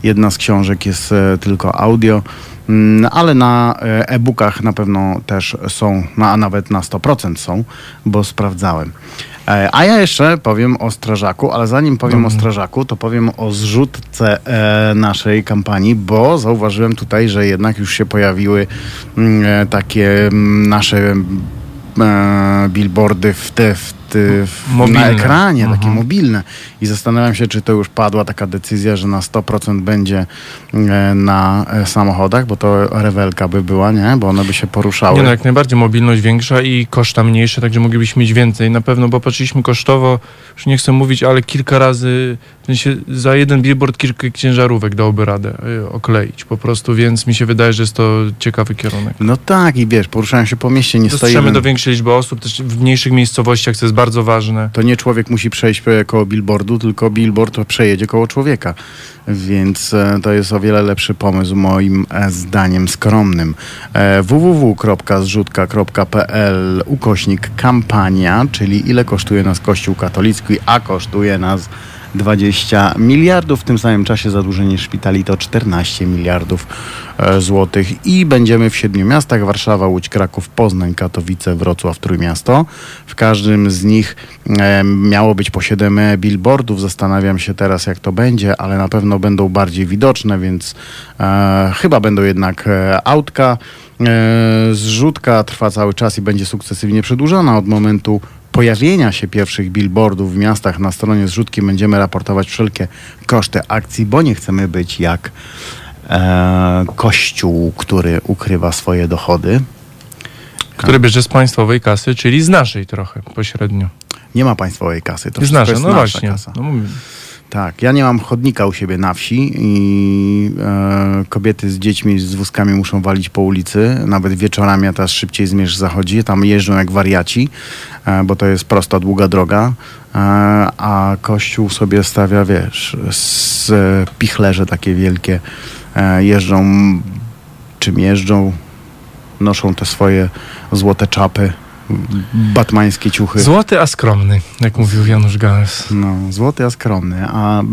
jedna z książek jest e, tylko audio. Mm, Ale na e, e-bookach na pewno też są, no, a nawet na 100% są, bo sprawdzałem. E, A ja jeszcze powiem o strażaku, ale zanim powiem o strażaku, to powiem o zrzutce e, naszej kampanii, bo zauważyłem tutaj, że jednak już się pojawiły mm, takie mm, nasze billboardy w te, w te, w, na ekranie, takie Mhm. mobilne. I zastanawiam się, czy to już padła taka decyzja, że na 100% będzie e, na e, samochodach, bo to rewelka by była, nie? Bo one by się poruszały. Nie no, jak najbardziej mobilność większa i koszta mniejsze, także moglibyśmy mieć więcej. Na pewno, bo patrzyliśmy kosztowo, już nie chcę mówić, ale kilka razy, w sensie za jeden billboard kilka ciężarówek dałoby radę y, okleić po prostu, więc mi się wydaje, że jest to ciekawy kierunek. No tak, i wiesz, poruszają się po mieście, nie Dostrzeżemy stoimy. do większej liczby osób, też w mniejszych miejscowościach, co jest bardzo ważne. To nie człowiek musi przejść koło billboardu, tylko billboard przejedzie koło człowieka. Więc e, to jest o wiele lepszy pomysł, moim e, zdaniem skromnym. E, www.zrzutka.pl ukośnik kampania, czyli ile kosztuje nas Kościół katolicki, a kosztuje nas 20 miliardów. W tym samym czasie zadłużenie szpitali to 14 miliardów e, złotych i będziemy w siedmiu miastach Warszawa, Łódź, Kraków, Poznań, Katowice, Wrocław, Trójmiasto. W każdym z nich e, miało być po 7 billboardów. Zastanawiam się teraz jak to będzie, ale na pewno będą bardziej widoczne, więc e, chyba będą jednak autka. Zrzutka trwa cały czas i będzie sukcesywnie przedłużona od momentu pojawienia się pierwszych billboardów w miastach na stronie zrzutki będziemy raportować wszelkie koszty akcji, bo nie chcemy być jak e, kościół, który ukrywa swoje dochody. Który bierze z państwowej kasy, czyli z naszej trochę pośrednio. Nie ma państwowej kasy. To jest nasza, jest no nasza właśnie. Kasa. No. Tak, ja nie mam chodnika u siebie na wsi i e, kobiety z dziećmi, z wózkami muszą walić po ulicy, nawet wieczorami, a teraz szybciej zmierzch zachodzi, tam jeżdżą jak wariaci, e, bo to jest prosta, długa droga, e, a kościół sobie stawia, wiesz, z pichlerze takie wielkie, e, jeżdżą, czym jeżdżą, noszą te swoje złote czapy, batmańskie ciuchy. Złoty, a skromny, jak mówił Janusz Gales. No, złoty, a skromny. A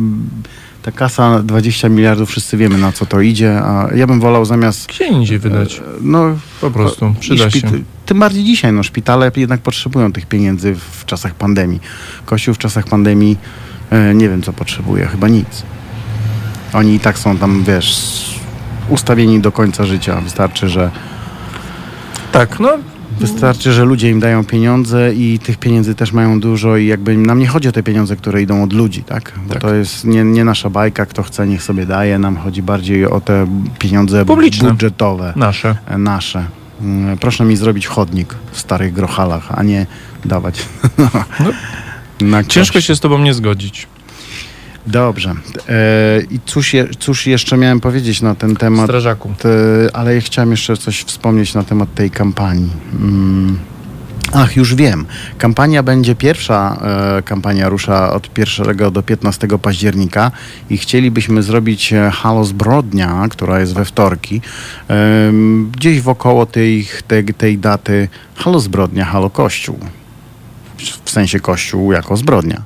ta kasa 20 miliardów, wszyscy wiemy na co to idzie. A ja bym wolał zamiast. Gdzie indziej wydać? No, Po prostu, przyda się. Tym bardziej dzisiaj, no, szpitale jednak potrzebują tych pieniędzy w czasach pandemii. Kościół w czasach pandemii e, nie wiem, co potrzebuje, chyba nic. Oni i tak są tam, wiesz, ustawieni do końca życia. Wystarczy, że Tak, no Wystarczy, że ludzie im dają pieniądze i tych pieniędzy też mają dużo i jakby nam nie chodzi o te pieniądze, które idą od ludzi, tak? Bo Tak. to jest nie, nie nasza bajka, kto chce, niech sobie daje. Nam chodzi bardziej o te pieniądze Publiczne. budżetowe, Nasze. nasze. Mm, Proszę mi zrobić chodnik w starych grochalach, a nie dawać na Ciężko się z tobą nie zgodzić. Dobrze. E, I cóż, je, cóż jeszcze miałem powiedzieć na ten temat? Strażaku. Te, ale ja chciałem jeszcze coś wspomnieć na temat tej kampanii. Mm. Ach, już wiem. Kampania będzie pierwsza, e, kampania rusza od 1 do 15 października i chcielibyśmy zrobić e, Halo Zbrodnia, która jest we wtorki, em, gdzieś wokoło tej, tej, tej daty Halo Zbrodnia, Halo Kościół. W sensie Kościół jako zbrodnia.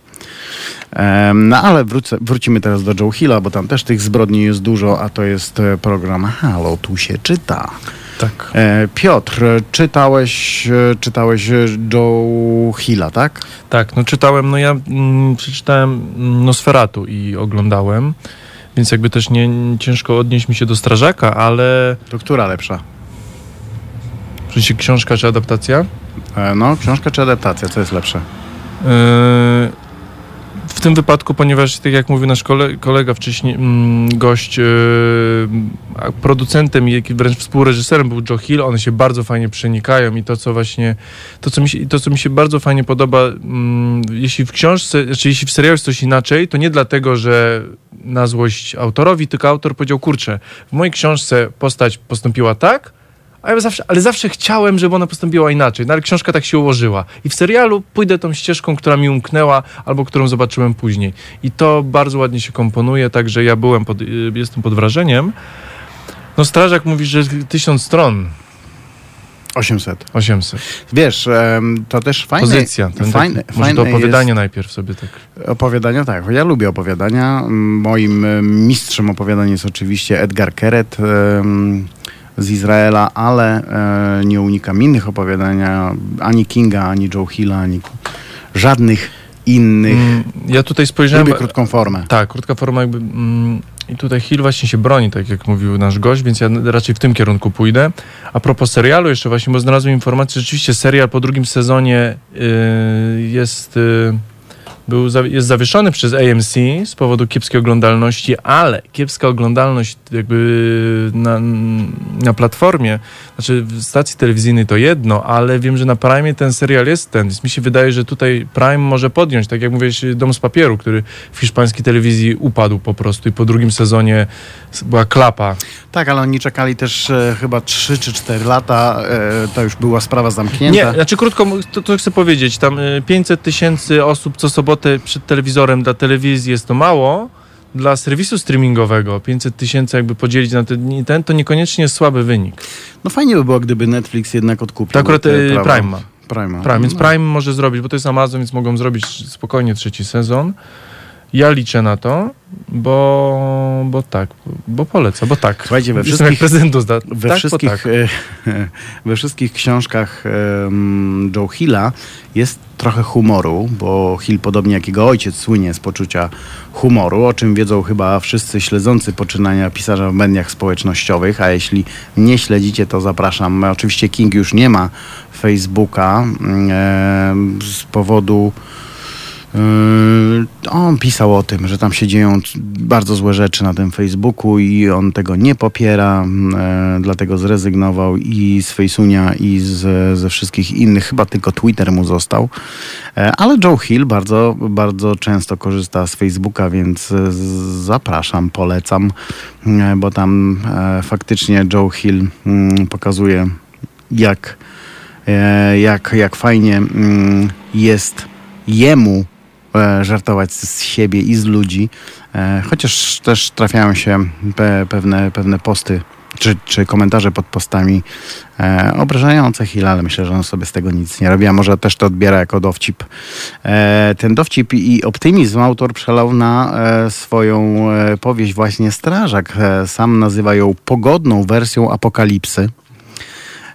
No ale wrócę, wrócimy teraz do Joe Hilla, bo tam też tych zbrodni jest dużo, a to jest e, program Halo, tu się czyta. Tak. E, Piotr, czytałeś, e, czytałeś Joe Hilla, tak? Tak, no czytałem, no ja mm, przeczytałem mm, Nosferatu i oglądałem, więc jakby też nie ciężko odnieść mi się do Strażaka, ale To która lepsza? w sensie książka czy adaptacja? No, książka czy adaptacja, co jest lepsze? Yy, w tym wypadku, ponieważ tak jak mówił nasz kole, kolega wcześniej, mm, gość, yy, producentem i wręcz współreżyserem był Joe Hill, one się bardzo fajnie przenikają i to, co właśnie, to, co mi się, to, co mi się bardzo fajnie podoba, mm, jeśli w książce, znaczy jeśli w serialu jest coś inaczej, to nie dlatego, że na złość autorowi, tylko autor powiedział, kurczę, w mojej książce postać postąpiła tak, a ja zawsze, ale zawsze chciałem, żeby ona postąpiła inaczej. No ale książka tak się ułożyła. I w serialu pójdę tą ścieżką, która mi umknęła, albo którą zobaczyłem później. I to bardzo ładnie się komponuje, także ja byłem pod, y, jestem pod wrażeniem. No strażak mówi, że tysiąc stron, 800. 800. Wiesz, to też fajne. Pozycja. Ten fajne, tak, może to fajne opowiadanie najpierw sobie tak. Jest opowiadania, tak. Ja lubię opowiadania. Moim em, mistrzem opowiadań jest oczywiście Edgar Keret z Izraela, ale e, nie unikam innych opowiadania, ani Kinga, ani Joe Hilla, ani żadnych innych. Mm, Ja tutaj spojrzałem... Lubię krótką formę. Tak, krótka forma jakby. Mm, I tutaj Hill właśnie się broni, tak jak mówił nasz gość, więc ja raczej w tym kierunku pójdę. A propos serialu jeszcze właśnie, bo znalazłem informację, że rzeczywiście serial po drugim sezonie y, jest, y, był, jest zawieszony przez AMC z powodu kiepskiej oglądalności, ale kiepska oglądalność jakby na, na platformie, znaczy w stacji telewizyjnej to jedno, ale wiem, że na Prime ten serial jest ten, więc mi się wydaje, że tutaj Prime może podjąć, tak jak mówiłeś, Dom z papieru, który w hiszpańskiej telewizji upadł po prostu i po drugim sezonie była klapa. Tak, ale oni czekali też e, chyba 3 czy 4 lata. E, to już była sprawa zamknięta. Nie, znaczy krótko, to, to chcę powiedzieć, tam y, 500 tysięcy osób co sobotę przed telewizorem dla telewizji jest to mało, dla serwisu streamingowego 500 tysięcy jakby podzielić na ten, ten, to niekoniecznie jest słaby wynik. No fajnie by było, gdyby Netflix jednak odkupił. To akurat y. Prime ma. Prime, Prime, więc no. Prime może zrobić, bo to jest Amazon, więc mogą zrobić spokojnie trzeci sezon. Ja liczę na to, bo, bo tak, bo polecam, bo tak. Słuchajcie, we wszystkich- jak prezydent zda. We, tak, wszystkich, tak. e, we wszystkich książkach em, Joe Hilla jest trochę humoru, bo Hill, podobnie jak jego ojciec, słynie z poczucia humoru, o czym wiedzą chyba wszyscy śledzący poczynania pisarza w mediach społecznościowych, a jeśli nie śledzicie, to zapraszam. Oczywiście King już nie ma Facebooka em, z powodu On pisał o tym, że tam się dzieją bardzo złe rzeczy na tym Facebooku i on tego nie popiera, e, dlatego zrezygnował i z Fejsunia i z, ze wszystkich innych, chyba tylko Twitter mu został. E, ale Joe Hill bardzo, bardzo często korzysta z Facebooka, więc e, zapraszam, polecam, bo tam faktycznie Joe Hill mm, pokazuje jak, jak, jak fajnie mm, jest jemu żartować z siebie i z ludzi, e, chociaż też trafiają się pe, pewne, pewne posty czy, czy komentarze pod postami e, obrażające Hilla, ale myślę, że on sobie z tego nic nie robi, a może też to odbiera jako dowcip. E, ten dowcip i optymizm autor przelał na e, swoją e, powieść właśnie Strażak. E, sam nazywa ją pogodną wersją apokalipsy.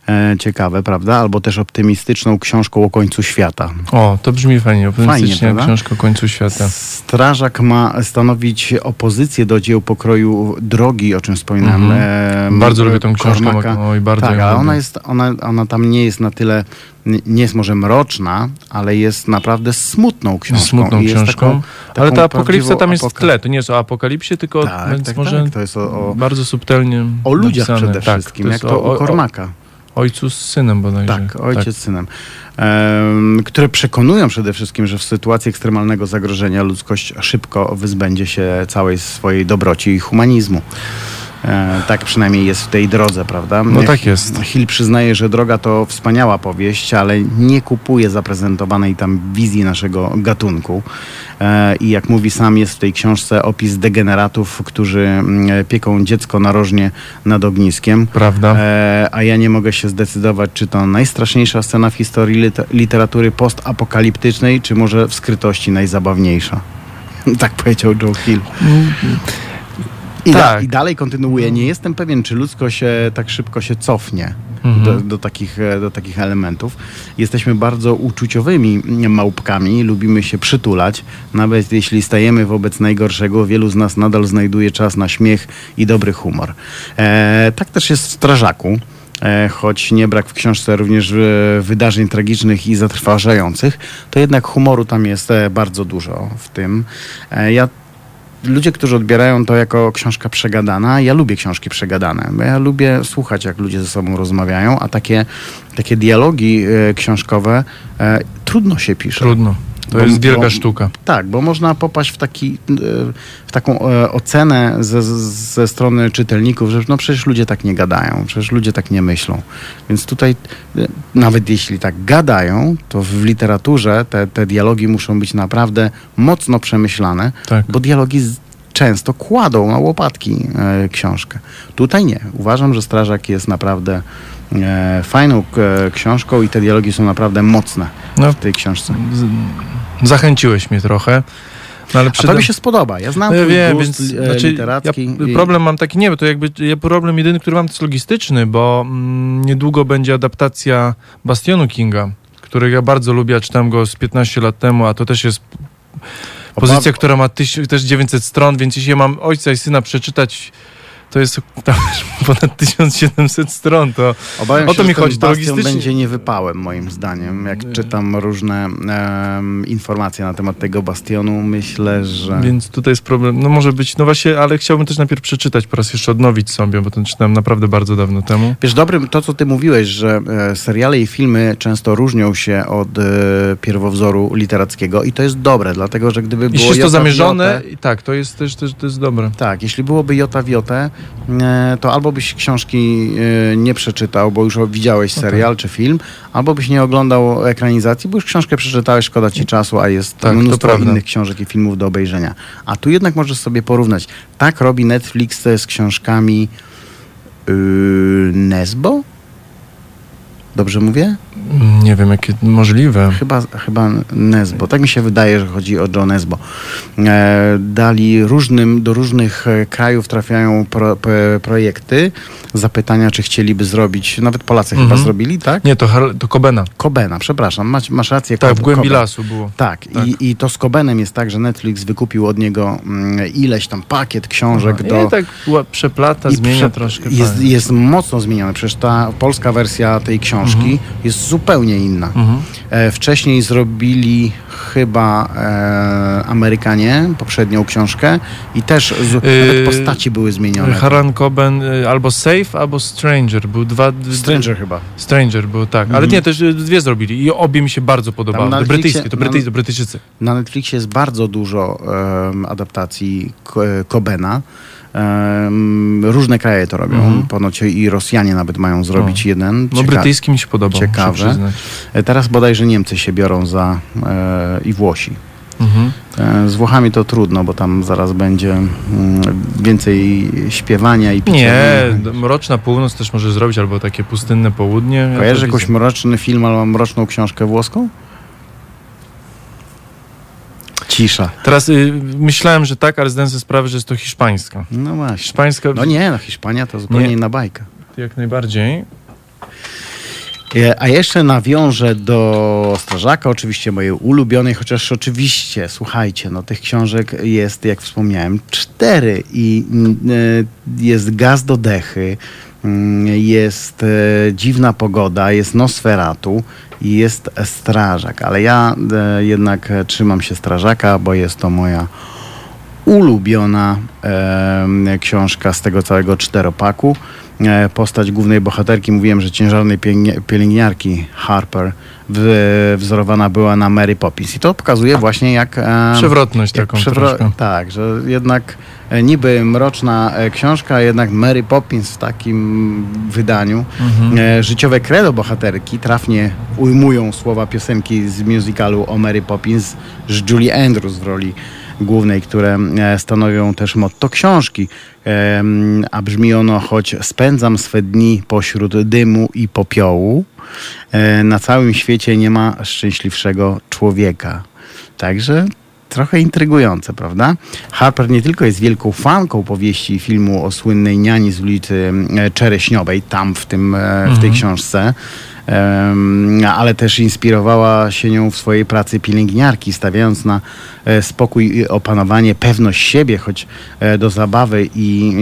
E, ciekawe, prawda? Albo też optymistyczną książką o końcu świata. O, to brzmi fajnie. Optymistycznie książka o końcu świata. Strażak ma stanowić opozycję do dzieł pokroju Drogi, o czym wspominałem. Mhm. e, Bardzo lubię tą książkę, Cormaca. oj, bardzo tak, ale ona, jest, ona, ona tam nie jest na tyle, nie- jest może mroczna, ale jest naprawdę smutną książką. Smutną książką. taką- ale taką ta apokalipsa tam jest w tle. To nie jest o apokalipsie, tylko Tak, więc tak, może tak. To jest o, o, bardzo subtelnie o ludziach napisane. przede Tak, wszystkim, jak to o, Kormaka. Ojcu z synem bodajże. Tak, ojciec z synem. Em, które przekonują przede wszystkim, że w sytuacji ekstremalnego zagrożenia ludzkość szybko wyzbędzie się całej swojej dobroci i humanizmu. E, tak przynajmniej jest w tej drodze, prawda? No tak jest. Hill przyznaje, że droga to wspaniała powieść, ale nie kupuje zaprezentowanej tam wizji naszego gatunku. E, I jak mówi sam, jest w tej książce opis degeneratów, którzy mm, pieką dziecko narożnie nad ogniskiem. Prawda. E, a ja nie mogę się zdecydować, czy to najstraszniejsza scena w historii lit- literatury postapokaliptycznej, czy może w skrytości najzabawniejsza. tak powiedział Joe Hill. I, da, Tak. I dalej kontynuuje. Nie jestem pewien, czy ludzkość tak szybko się cofnie Mhm. do, do, takich, e, do takich elementów. Jesteśmy bardzo uczuciowymi małpkami, lubimy się przytulać. Nawet jeśli stajemy wobec najgorszego, wielu z nas nadal znajduje czas na śmiech i dobry humor. E, tak też jest w Strażaku. E, choć nie brak w książce również e, wydarzeń tragicznych i zatrważających, to jednak humoru tam jest bardzo dużo w tym. Ja ludzie, którzy odbierają to jako książka przegadana, ja lubię książki przegadane, bo ja lubię słuchać, jak ludzie ze sobą rozmawiają, a takie, takie dialogi e, książkowe e, trudno się pisze. Trudno. To Bo- jest wielka bo- sztuka. Tak, bo można popaść w, taki, e, w taką e, ocenę ze, ze strony czytelników, że no przecież ludzie tak nie gadają, przecież ludzie tak nie myślą. Więc tutaj, e, nawet jeśli tak gadają, to w literaturze te, te dialogi muszą być naprawdę mocno przemyślane, Tak. bo dialogi z, często kładą na łopatki książkę. Tutaj nie. Uważam, że Strażak jest naprawdę fajną e, książką i te dialogi są naprawdę mocne No, w tej książce. zachęciłeś mnie trochę. No, ale A przy tobie się spodoba. Ja znam No ja wiem, gust więc e, znaczy, literacki. ja i- problem mam taki, nie, bo to jakby ja problem jedyny, który mam, to jest logistyczny, bo mm, niedługo będzie adaptacja Bastionu Kinga, którego ja bardzo lubię, czytam go z 15 lat temu, a to też jest pozycja, która ma tyś, też 900 stron, więc jeśli ja mam ojca i syna przeczytać, to jest tam ponad 1700 stron, to Obawiam o się, to mi że ten chodzi, to Bastion logistycznie- będzie niewypałem moim zdaniem. Jak czytam różne informacje na temat tego bastionu, myślę, że... Więc tutaj jest problem. No może być, no właśnie, ale chciałbym też najpierw przeczytać, po raz jeszcze odnowić sobie, bo to czytałem naprawdę bardzo dawno temu. Wiesz, dobrym to, co ty mówiłeś, że e, seriale i filmy często różnią się od e, pierwowzoru literackiego i to jest dobre, dlatego, że gdyby było Jeśli jest to jota zamierzone, tak, to jest też, też to jest dobre. Tak, jeśli byłoby jota w jotę, e, to albo byś książki e, nie przeczytał, bo już widziałeś serial czy film, albo byś nie oglądał ekranizacji, bo już książkę przeczytałeś, szkoda ci czasu, a jest Tak, mnóstwo innych książek i filmów do obejrzenia. A tu jednak możesz sobie porównać. Tak robi Netflix z książkami yy, Nesbo? Dobrze mówię? Nie wiem, jakie możliwe. Chyba, chyba Nesbo. Tak mi się wydaje, że chodzi o Joe Nesbo. E, dali różnym, do różnych e, krajów trafiają pro, p- projekty, zapytania, czy chcieliby zrobić, nawet Polacy Mhm. chyba zrobili, tak? Nie, to, to Kobena. Kobena, przepraszam, masz, masz rację. Tak, Kob- w głębi Koben. lasu było. Tak, Tak. I, i to z Kobenem jest tak, że Netflix wykupił od niego mm, ileś tam pakiet książek do... Nie, tak przeplata, i zmienia prze- troszkę. Jest, jest mocno zmieniony. Przecież ta polska wersja tej książki jest zupełnie inna. Mhm. E, wcześniej zrobili chyba e, Amerykanie poprzednią książkę i też z, nawet Yy, postaci były zmienione. Haran Coben y, albo Safe, albo Stranger. Był dwa... d- Stranger chyba. Stranger był, tak. Ale Mhm. nie, też dwie zrobili i obie mi się bardzo podobały. To brytyjskie, to, Brytyj, na- Brytyjczycy. Na Netflixie jest bardzo dużo em, adaptacji Ko- Różne kraje to robią. Mhm. Ponoć i Rosjanie nawet mają zrobić jeden. No Cieka- brytyjski mi się podobał, ciekawe. przyznać. E, Teraz bodajże Niemcy się biorą za e, i Włosi. Mhm. E, Z Włochami to trudno, bo tam zaraz będzie mm, więcej śpiewania i picia. Nie, Mroczna Północ też może zrobić, albo takie pustynne południe. Ja Kojarzysz widzę. jakiś mroczny film albo mroczną książkę włoską? Cisza. Teraz y, myślałem, że tak, ale zdałem sobie sprawę, że jest to hiszpańska. No właśnie. Hiszpańska No nie, no Hiszpania to zupełnie Nie. inna bajka. jak najbardziej. E, A jeszcze nawiążę do Strażaka, oczywiście mojej ulubionej, chociaż oczywiście, słuchajcie, no tych książek jest, jak wspomniałem, cztery i mm, e, jest Gaz do dechy, jest e, Dziwna pogoda, jest Nosferatu i jest Strażak, ale ja e, jednak trzymam się Strażaka, bo jest to moja ulubiona książka z tego całego czteropaku. E, postać głównej bohaterki, mówiłem, że ciężarnej pielęgni- pielęgniarki Harper w, wzorowana była na Mary Poppins. I to pokazuje właśnie jak... Przewrotność jak taką przewro-. Tak, że jednak niby mroczna e, książka, jednak Mary Poppins w takim wydaniu. Mhm. E, życiowe credo bohaterki trafnie ujmują słowa piosenki z musicalu o Mary Poppins z Julie Andrews w roli głównej, które e, stanowią też motto książki. A brzmi ono, choć spędzam swe dni pośród dymu i popiołu, e, na całym świecie nie ma szczęśliwszego człowieka. Także trochę intrygujące, prawda? Harper nie tylko jest wielką fanką powieści i filmu o słynnej niani z ulicy e, Czereśniowej, tam w, tym, e, w tej książce, em, ale też inspirowała się nią w swojej pracy pielęgniarki, stawiając na e, spokój i opanowanie, pewność siebie, choć do zabawy i,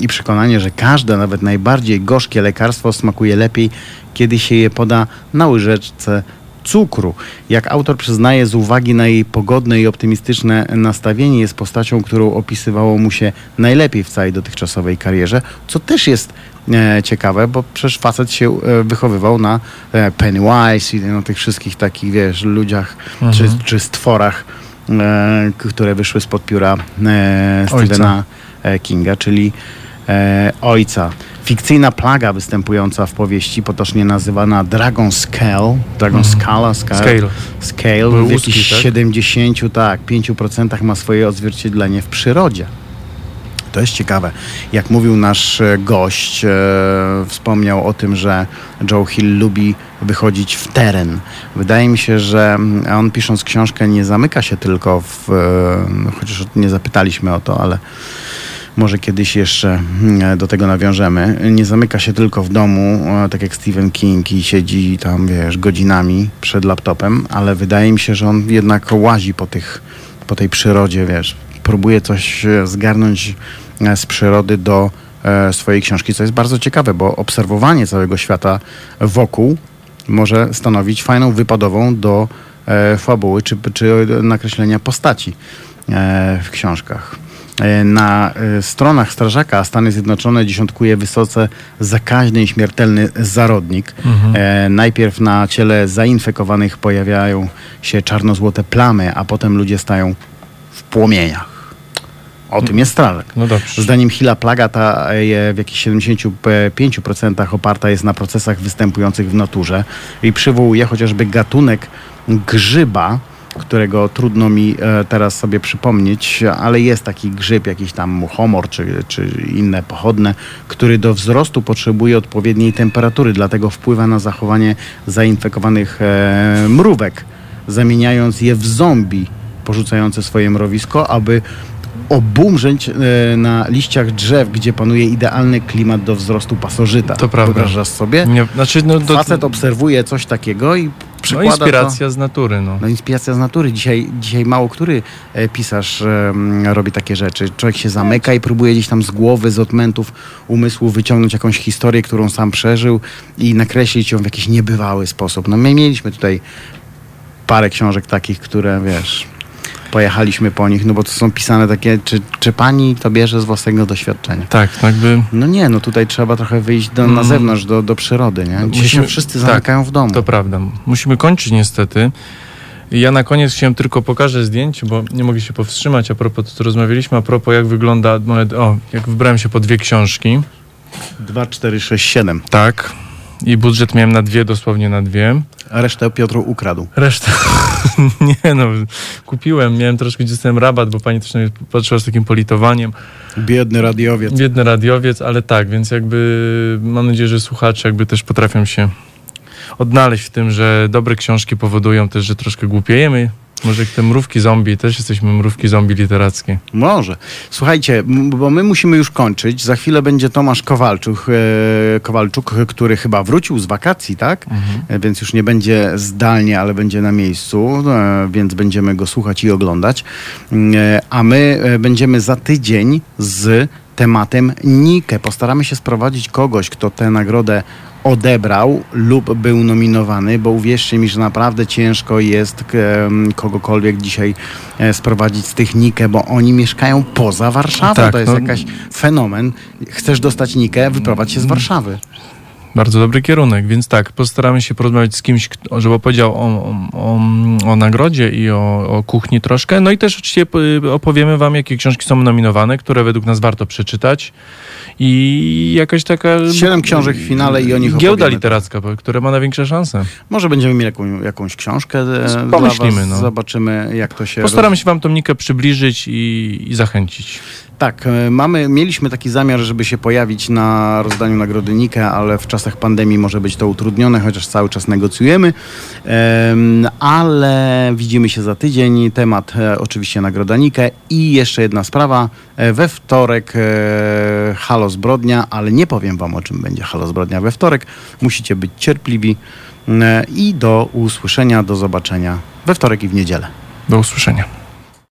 i przekonanie, że każde, nawet najbardziej gorzkie lekarstwo smakuje lepiej, kiedy się je poda na łyżeczce cukru. Jak autor przyznaje, z uwagi na jej pogodne i optymistyczne nastawienie, jest postacią, którą opisywało mu się najlepiej w całej dotychczasowej karierze, co też jest e, ciekawe, bo przecież facet się e, wychowywał na e, Pennywise i na tych wszystkich takich, wiesz, ludziach czy, czy stworach, e, które wyszły spod pióra e, Stephena Kinga, czyli e, ojca. Fikcyjna plaga występująca w powieści, potocznie nazywana Dragon Scale, Dragon Scala, Scale, Scale. Scale Były w jakichś tak? 70, tak, 5% ma swoje odzwierciedlenie w przyrodzie. To jest ciekawe. Jak mówił nasz e, gość, e, wspomniał o tym, że Joe Hill lubi wychodzić w teren. Wydaje mi się, że mm, on pisząc książkę nie zamyka się tylko w, e, chociaż nie zapytaliśmy o to, ale może kiedyś jeszcze mm, do tego nawiążemy. Nie zamyka się tylko w domu, tak jak Stephen King i siedzi tam, wiesz, godzinami przed laptopem, ale wydaje mi się, że on jednak łazi po tych, po tej przyrodzie, wiesz, próbuje coś e, zgarnąć e, z przyrody do e, swojej książki, co jest bardzo ciekawe, bo obserwowanie całego świata wokół może stanowić fajną wypadową do fabuły czy, czy nakreślenia postaci w książkach. E, Na e, stronach Strażaka Stany Zjednoczone dziesiątkuje wysoce zakaźny i śmiertelny zarodnik. E, najpierw na ciele zainfekowanych pojawiają się czarno-złote plamy, a potem ludzie stają w płomieniach. O tym jest strażak. No. Zdaniem Hilla plaga ta w jakichś 75% oparta jest na procesach występujących w naturze i przywołuje chociażby gatunek grzyba, którego trudno mi e, teraz sobie przypomnieć, ale jest taki grzyb, jakiś tam muchomor czy, czy inne pochodne, który do wzrostu potrzebuje odpowiedniej temperatury, dlatego wpływa na zachowanie zainfekowanych e, mrówek, zamieniając je w zombie porzucające swoje mrowisko, aby obumrzeć e, na liściach drzew, gdzie panuje idealny klimat do wzrostu pasożyta. To prawda. Wyobrażasz sobie? Nie, znaczy, no, do, Facet obserwuje coś takiego i no przykłada inspiracja to... z natury, no. No inspiracja z natury. Dzisiaj, dzisiaj mało który e, pisarz robi takie rzeczy. Człowiek się zamyka i próbuje gdzieś tam z głowy, z odmętów umysłu wyciągnąć jakąś historię, którą sam przeżył i nakreślić ją w jakiś niebywały sposób. No my mieliśmy tutaj parę książek takich, które wiesz... Pojechaliśmy po nich, no bo to są pisane takie, czy, czy pani to bierze z własnego doświadczenia? Tak, no jakby No nie, no tutaj trzeba trochę wyjść do, na Mm. zewnątrz, do, do przyrody, nie? Dzisiaj Musimy- się wszyscy tak, zamykają w domu. To prawda. Musimy kończyć niestety. Ja na koniec chciałem tylko pokażę zdjęcie, bo nie mogę się powstrzymać a propos to, co rozmawialiśmy, a propos jak wygląda moje, o, jak wybrałem się po dwie książki. 2, 4, 6, 7. Tak. I budżet miałem na dwie, dosłownie na dwie. A resztę Piotr ukradł. Reszta, nie no, kupiłem, miałem troszkę gdzieś ten rabat, bo pani też na mnie patrzyła z takim politowaniem. Biedny radiowiec. Biedny radiowiec, ale tak, więc jakby mam nadzieję, że słuchacze jakby też potrafią się odnaleźć w tym, że dobre książki powodują też, że troszkę głupiejemy Może jak te mrówki zombie, też jesteśmy mrówki zombie literackie. Może. Słuchajcie, bo my musimy już kończyć. Za chwilę będzie Tomasz Kowalczuk, e, Kowalczuk który chyba wrócił z wakacji, tak? E, Więc już nie będzie zdalnie, ale będzie na miejscu, e, więc będziemy go słuchać i oglądać. Mm, A my będziemy za tydzień z tematem Nikę. Postaramy się sprowadzić kogoś, kto tę nagrodę odebrał lub był nominowany, bo uwierzcie mi, że naprawdę ciężko jest kogokolwiek dzisiaj e, sprowadzić z tych Nikę, bo oni mieszkają poza Warszawą. Tak, to jest no. jakaś fenomen. Chcesz dostać Nikę, wyprowadź się z Warszawy. Bardzo dobry kierunek, więc tak, postaramy się porozmawiać z kimś, żeby opowiedział o, o, o, nagrodzie i o, o kuchni troszkę. No i też oczywiście y, opowiemy wam, jakie książki są nominowane, które według nas warto przeczytać. I jakaś taka... Siedem książek w finale i o nich Giełda opowiemy. literacka, która ma największe szanse. Może będziemy mieli jaką, jakąś książkę e, Pomyślimy, was. no. Zobaczymy, jak to się Postaramy się wam tą Nikę przybliżyć i, i zachęcić. Tak, e, mamy, mieliśmy taki zamiar, żeby się pojawić na rozdaniu nagrody Nike, ale w czasach pandemii może być to utrudnione, chociaż cały czas negocjujemy. Em, ale widzimy się za tydzień. Temat e, oczywiście nagroda Nike i jeszcze jedna sprawa. E, we wtorek Halo Zbrodnia, ale nie powiem wam o czym będzie Halo Zbrodnia we wtorek. Musicie być cierpliwi i do usłyszenia, do zobaczenia we wtorek i w niedzielę. Do usłyszenia.